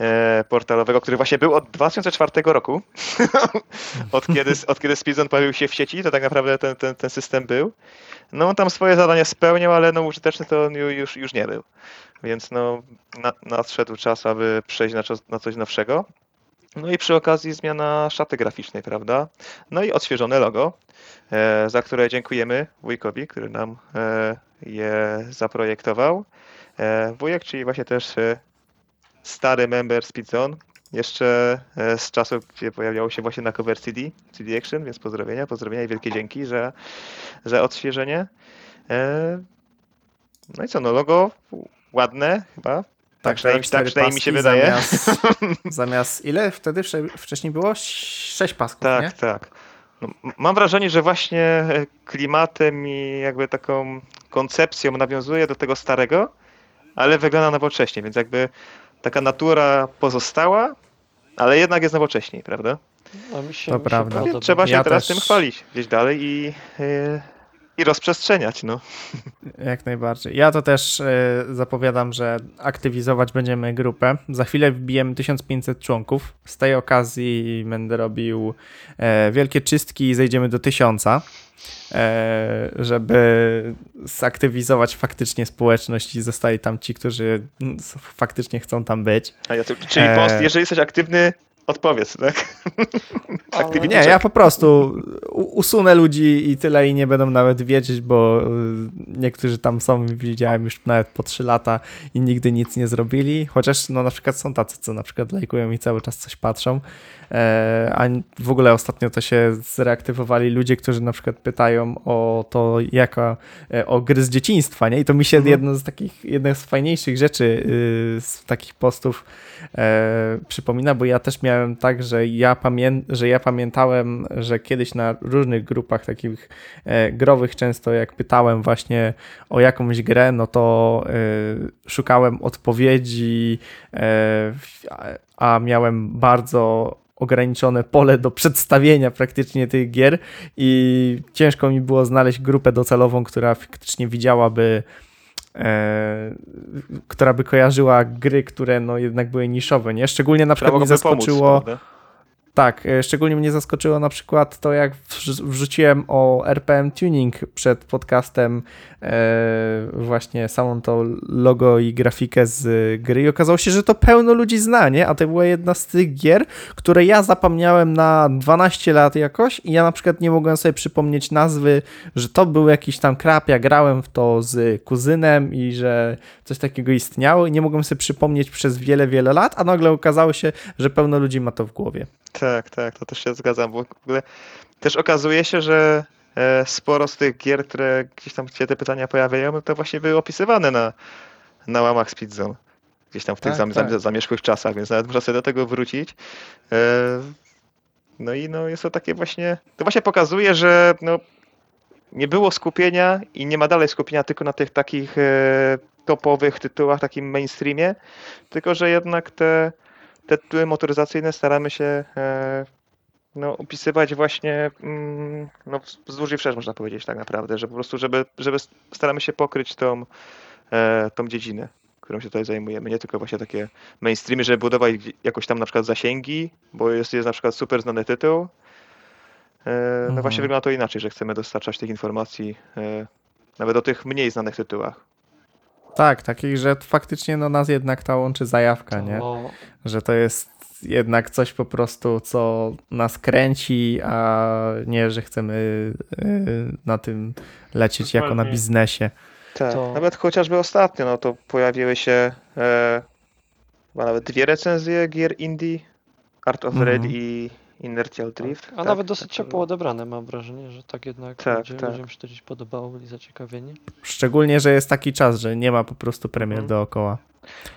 e, portalowego, który właśnie był od 2004 roku. od, kiedy, od kiedy Speedzone pojawił się w sieci, to tak naprawdę ten, ten, ten system był. No on tam swoje zadania spełniał, ale no użyteczny to już, już nie był. Więc no na, nadszedł czas, aby przejść na, na coś nowszego. No i przy okazji zmiana szaty graficznej, prawda? No i odświeżone logo, za które dziękujemy wujkowi, który nam e, je zaprojektował. E, wujek, czyli właśnie też e, stary member Speedzone, jeszcze e, z czasów, gdzie pojawiało się właśnie na cover CD, CD Action, więc pozdrowienia, pozdrowienia i wielkie dzięki, że, że odświeżenie. E, no i co, no logo ładne chyba, tak, przynajmniej, tak przynajmniej mi się wydaje. Zamiast, zamiast ile wtedy wcze- wcześniej było? Sześć pasków, Tak, nie? tak. No, mam wrażenie, że właśnie e, klimatem i jakby taką koncepcją nawiązuje do tego starego, ale wygląda nowocześnie, więc jakby taka natura pozostała, ale jednak jest nowocześniej, prawda? No, mi się, To mi się prawda. trzeba się Ja teraz też- tym chwalić gdzieś dalej i, e, i rozprzestrzeniać, no. Jak najbardziej. Ja to też e, zapowiadam, że aktywizować będziemy grupę. Za chwilę wbijemy 1500 członków. Z tej okazji będę robił e, wielkie czystki i zejdziemy do 1000, e, żeby zaktywizować faktycznie społeczność i zostali tam ci, którzy faktycznie chcą tam być. A ja tu, czyli post, jeżeli jesteś aktywny, odpowiedz, tak? Ale- Activity Nie, ja po prostu usunę ludzi i tyle i nie będą nawet wiedzieć, bo y, niektórzy tam są, widziałem już nawet po 3 lata i nigdy nic nie zrobili, chociaż no na przykład są tacy, co na przykład lajkują i cały czas coś patrzą, e, a w ogóle ostatnio to się zreaktywowali ludzie, którzy na przykład pytają o to, jaka, e, o gry z dzieciństwa, nie? I to mi się Mhm. jedno z takich, jedna z fajniejszych rzeczy y, z takich postów e, przypomina, bo ja też miałem tak, że ja, pamię że ja pamiętałem, że kiedyś na różnych grupach takich e, growych często jak pytałem właśnie o jakąś grę, no to e, szukałem odpowiedzi, e, a miałem bardzo ograniczone pole do przedstawienia praktycznie tych gier i ciężko mi było znaleźć grupę docelową, która faktycznie widziałaby e, która by kojarzyła gry, które no jednak były niszowe, nie? Szczególnie na przykład pomóc, zaskoczyło, prawda? Tak, e, szczególnie mnie zaskoczyło na przykład to, jak wrz- wrzuciłem o RPM Tuning przed podcastem e, właśnie samą to logo i grafikę z gry i okazało się, że to pełno ludzi zna, nie? A to była jedna z tych gier, które ja zapomniałem na 12 lat jakoś i ja na przykład nie mogłem sobie przypomnieć nazwy, że to był jakiś tam krap, ja grałem w to z kuzynem i że coś takiego istniało i nie mogłem sobie przypomnieć przez wiele, wiele lat, a nagle okazało się, że pełno ludzi ma to w głowie. Tak, tak, to też się zgadzam, bo w ogóle też okazuje się, że e, sporo z tych gier, które gdzieś tam się te pytania pojawiają, to właśnie były opisywane na, na łamach Speedzone. Gdzieś tam w tych Tak, zam, tak. zam, zamieszłych czasach, więc nawet można sobie do tego wrócić. E, no i no jest to takie właśnie, to właśnie pokazuje, że no, nie było skupienia i nie ma dalej skupienia tylko na tych takich e, topowych tytułach, takim mainstreamie, tylko że jednak te, te tytuły motoryzacyjne staramy się e, no, opisywać właśnie mm, no, wzdłuż i wszerz, można powiedzieć tak naprawdę, że po prostu, żeby, żeby staramy się pokryć tą, e, tą dziedzinę, którą się tutaj zajmujemy, nie tylko właśnie takie mainstreamy, żeby budować jakoś tam na przykład zasięgi, bo jest, jest na przykład super znany tytuł, E, No Mhm. właśnie wygląda to inaczej, że chcemy dostarczać tych informacji e, nawet o tych mniej znanych tytułach. Tak, takich, że faktycznie no, nas jednak ta łączy zajawka, nie? To, Że to jest jednak coś po prostu, co nas kręci, a nie, że chcemy y, na tym lecieć jako na Dokładnie. biznesie. Tak, To- nawet chociażby ostatnio, no to pojawiły się e, chyba nawet dwie recenzje gier indie, Art of Red Mhm. i Inertial Drift. a tak? nawet dosyć Tak, ciepło odebrane mam wrażenie, że tak jednak Tak, ludzie, tak. ludziom się to gdzieś podobało, byli zaciekawieni. Szczególnie, że jest taki czas, że nie ma po prostu premier Mhm. dookoła.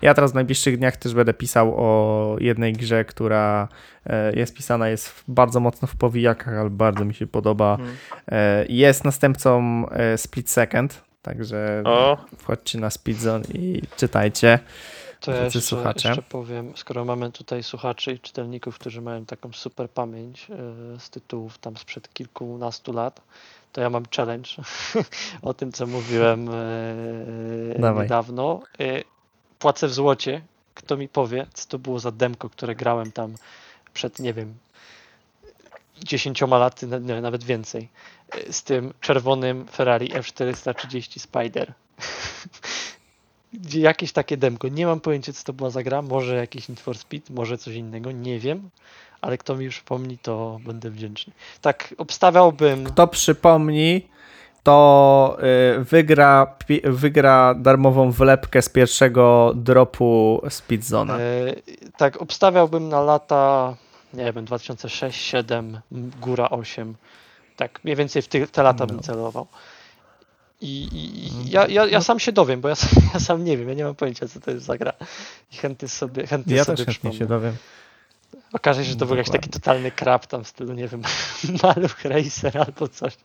Ja teraz w najbliższych dniach też będę pisał o jednej grze, która e, jest pisana, jest bardzo mocno w powijakach, ale bardzo mi się podoba. Mhm. E, Jest następcą e, Split Second, także O, wchodźcie na Speedzone i czytajcie. To ja jeszcze, słuchacze. jeszcze powiem, skoro mamy tutaj słuchaczy i czytelników, którzy mają taką super pamięć e, z tytułów tam sprzed kilkunastu lat, to ja mam challenge o tym, co mówiłem e, Dawaj. niedawno. E, Płacę w złocie. Kto mi powie, co to było za demko, które grałem tam przed, nie wiem, dziesięcioma laty, nie, nawet więcej, e, z tym czerwonym Ferrari F430 Spider. Gdzie jakieś takie demko. Nie mam pojęcia, co to była za gra. Może jakiś Need for Speed, może coś innego. Nie wiem. Ale kto mi już przypomni, to będę wdzięczny. Tak, obstawiałbym. Kto przypomni, to y, wygra, wygra darmową wlepkę z pierwszego dropu Speedzona. E, tak, obstawiałbym na lata, nie wiem, 2006, 2007, góra 8. Tak, mniej więcej w ty, te lata bym No. celował. I, i, i Mhm. ja, ja, ja No. sam się dowiem, bo ja sam, ja sam nie wiem, ja nie mam pojęcia, co to jest za gra. I chętnie sobie, chętnie Ja sobie też chętnie przypomnę. się dowiem. Okaże się, że to był jakiś taki totalny krab tam w stylu, nie wiem, Maluch Racer albo coś.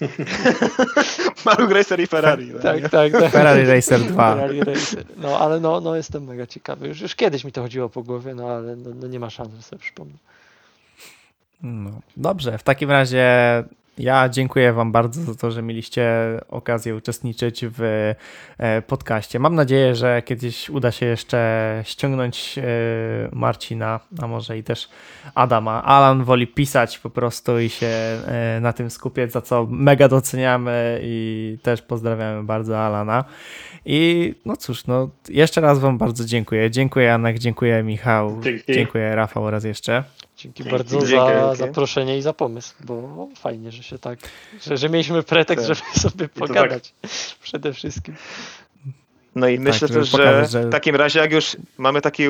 Maluch Racer i Ferrari. no nie? Tak, tak, tak. Ferrari Racer 2. Ferrari Racer. No, ale no, no jestem mega ciekawy. Już, już kiedyś mi to chodziło po głowie, no ale no, no nie ma szans, że sobie przypomnę. No, dobrze, w takim razie ja dziękuję Wam bardzo za to, że mieliście okazję uczestniczyć w e, podcaście. Mam nadzieję, że kiedyś uda się jeszcze ściągnąć e, Marcina, a może i też Adama. Alan woli pisać po prostu i się e, na tym skupiać, za co mega doceniamy i też pozdrawiamy bardzo Alana. I no cóż, no jeszcze raz Wam bardzo dziękuję. Dziękuję Janek, dziękuję Michał, Dzięki. dziękuję Rafał raz jeszcze. Dzięki Dzięki. bardzo Dzięki za wielkie. zaproszenie i za pomysł, bo fajnie, że się tak, że, że mieliśmy pretekst, Tak. żeby sobie tak. pogadać przede wszystkim. No i myślę żeby też, że że- w takim razie jak już mamy taki,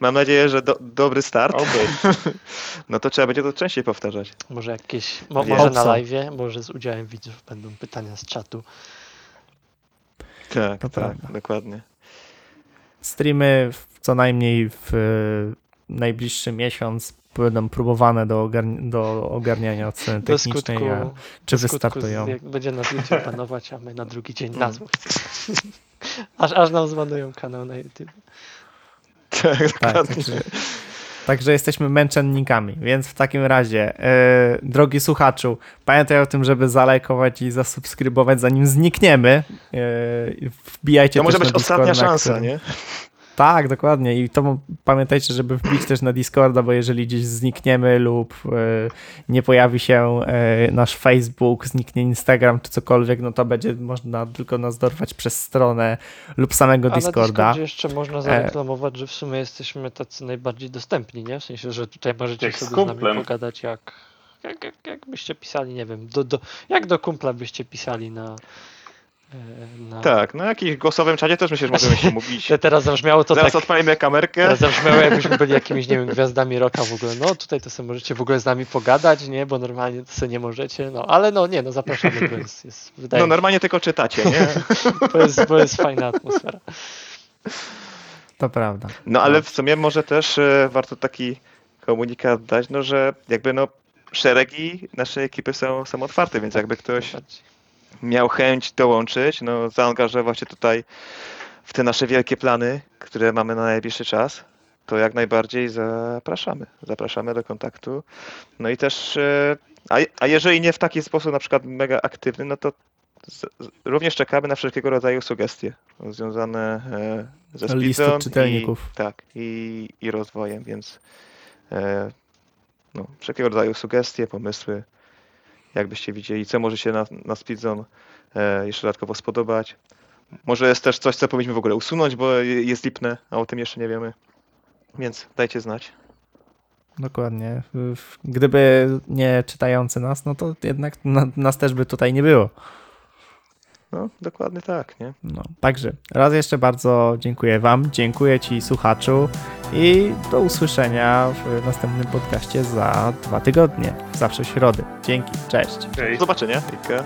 mam nadzieję, że do, dobry start, Oby. no to trzeba będzie to częściej powtarzać. Może jakieś, mo, może na live, może z udziałem widzów będą pytania z czatu. Tak, To tak, prawda. dokładnie. Streamy w, co najmniej w najbliższy miesiąc będą próbowane do, ogarni- do ogarniania Do technicznej, skutku, a czy do skutku wystartują. z- jak będzie nas YouTube panować, a my na drugi dzień Mm. nazwą. aż, aż nam zbanują kanał na YouTube. Tak, Tak, także, także jesteśmy męczennikami, więc w takim razie, e, drogi słuchaczu, pamiętaj o tym, żeby zalajkować i zasubskrybować zanim znikniemy. E, wbijajcie To może być na ostatnia szansa, który- nie? Tak, dokładnie. I to pamiętajcie, żeby wbić też na Discorda, bo jeżeli gdzieś znikniemy lub e, nie pojawi się e, nasz Facebook, zniknie Instagram czy cokolwiek, no to będzie można tylko nas dorwać przez stronę lub samego A na Discorda. Discordzie jeszcze można zareklamować, że w sumie jesteśmy tacy najbardziej dostępni, nie? W sensie, że tutaj możecie Jak z sobie z nami pogadać, jak, jak, jak, jak byście pisali, nie wiem, do, do, jak do kumpla byście pisali na... na... Tak, no jakimś głosowym czacie też myślę, że możemy się mówić. Te teraz zabrzmiało to Zaraz tak... odpalimy kamerkę. Teraz zabrzmiało jakbyśmy byli jakimiś, nie wiem, gwiazdami roka w ogóle. No tutaj to sobie możecie w ogóle z nami pogadać, nie? Bo normalnie to sobie nie możecie. No ale no nie, no zapraszamy, bo jest, jest wydaje No mi się, normalnie tylko czytacie, nie? bo jest, bo jest fajna atmosfera. To prawda. No ale w sumie może też e, warto taki komunikat dać, no że jakby no szeregi naszej ekipy są, są otwarte, więc jakby ktoś Bardziej. Miał chęć dołączyć, no zaangażował się tutaj w te nasze wielkie plany, które mamy na najbliższy czas, to jak najbardziej zapraszamy. Zapraszamy do kontaktu. No i też, e, a, a jeżeli nie w taki sposób na przykład mega aktywny, no to z, również czekamy na wszelkiego rodzaju sugestie związane e, ze Spizą czytelników. I, tak, i, i rozwojem, więc e, no, wszelkiego rodzaju sugestie, pomysły, jakbyście widzieli, co może się na, na Speedzone e, jeszcze dodatkowo spodobać. Może jest też coś, co powinniśmy w ogóle usunąć, bo je- jest lipne, a o tym jeszcze nie wiemy. Więc dajcie znać. Dokładnie. Gdyby nie czytający nas, no to jednak na, nas też by tutaj nie było. No, dokładnie tak, nie? No, także raz jeszcze bardzo dziękuję Wam, dziękuję Ci słuchaczu i do usłyszenia w następnym podcaście za dwa tygodnie, zawsze w środę. Dzięki, cześć. Do zobaczenia. Hejka.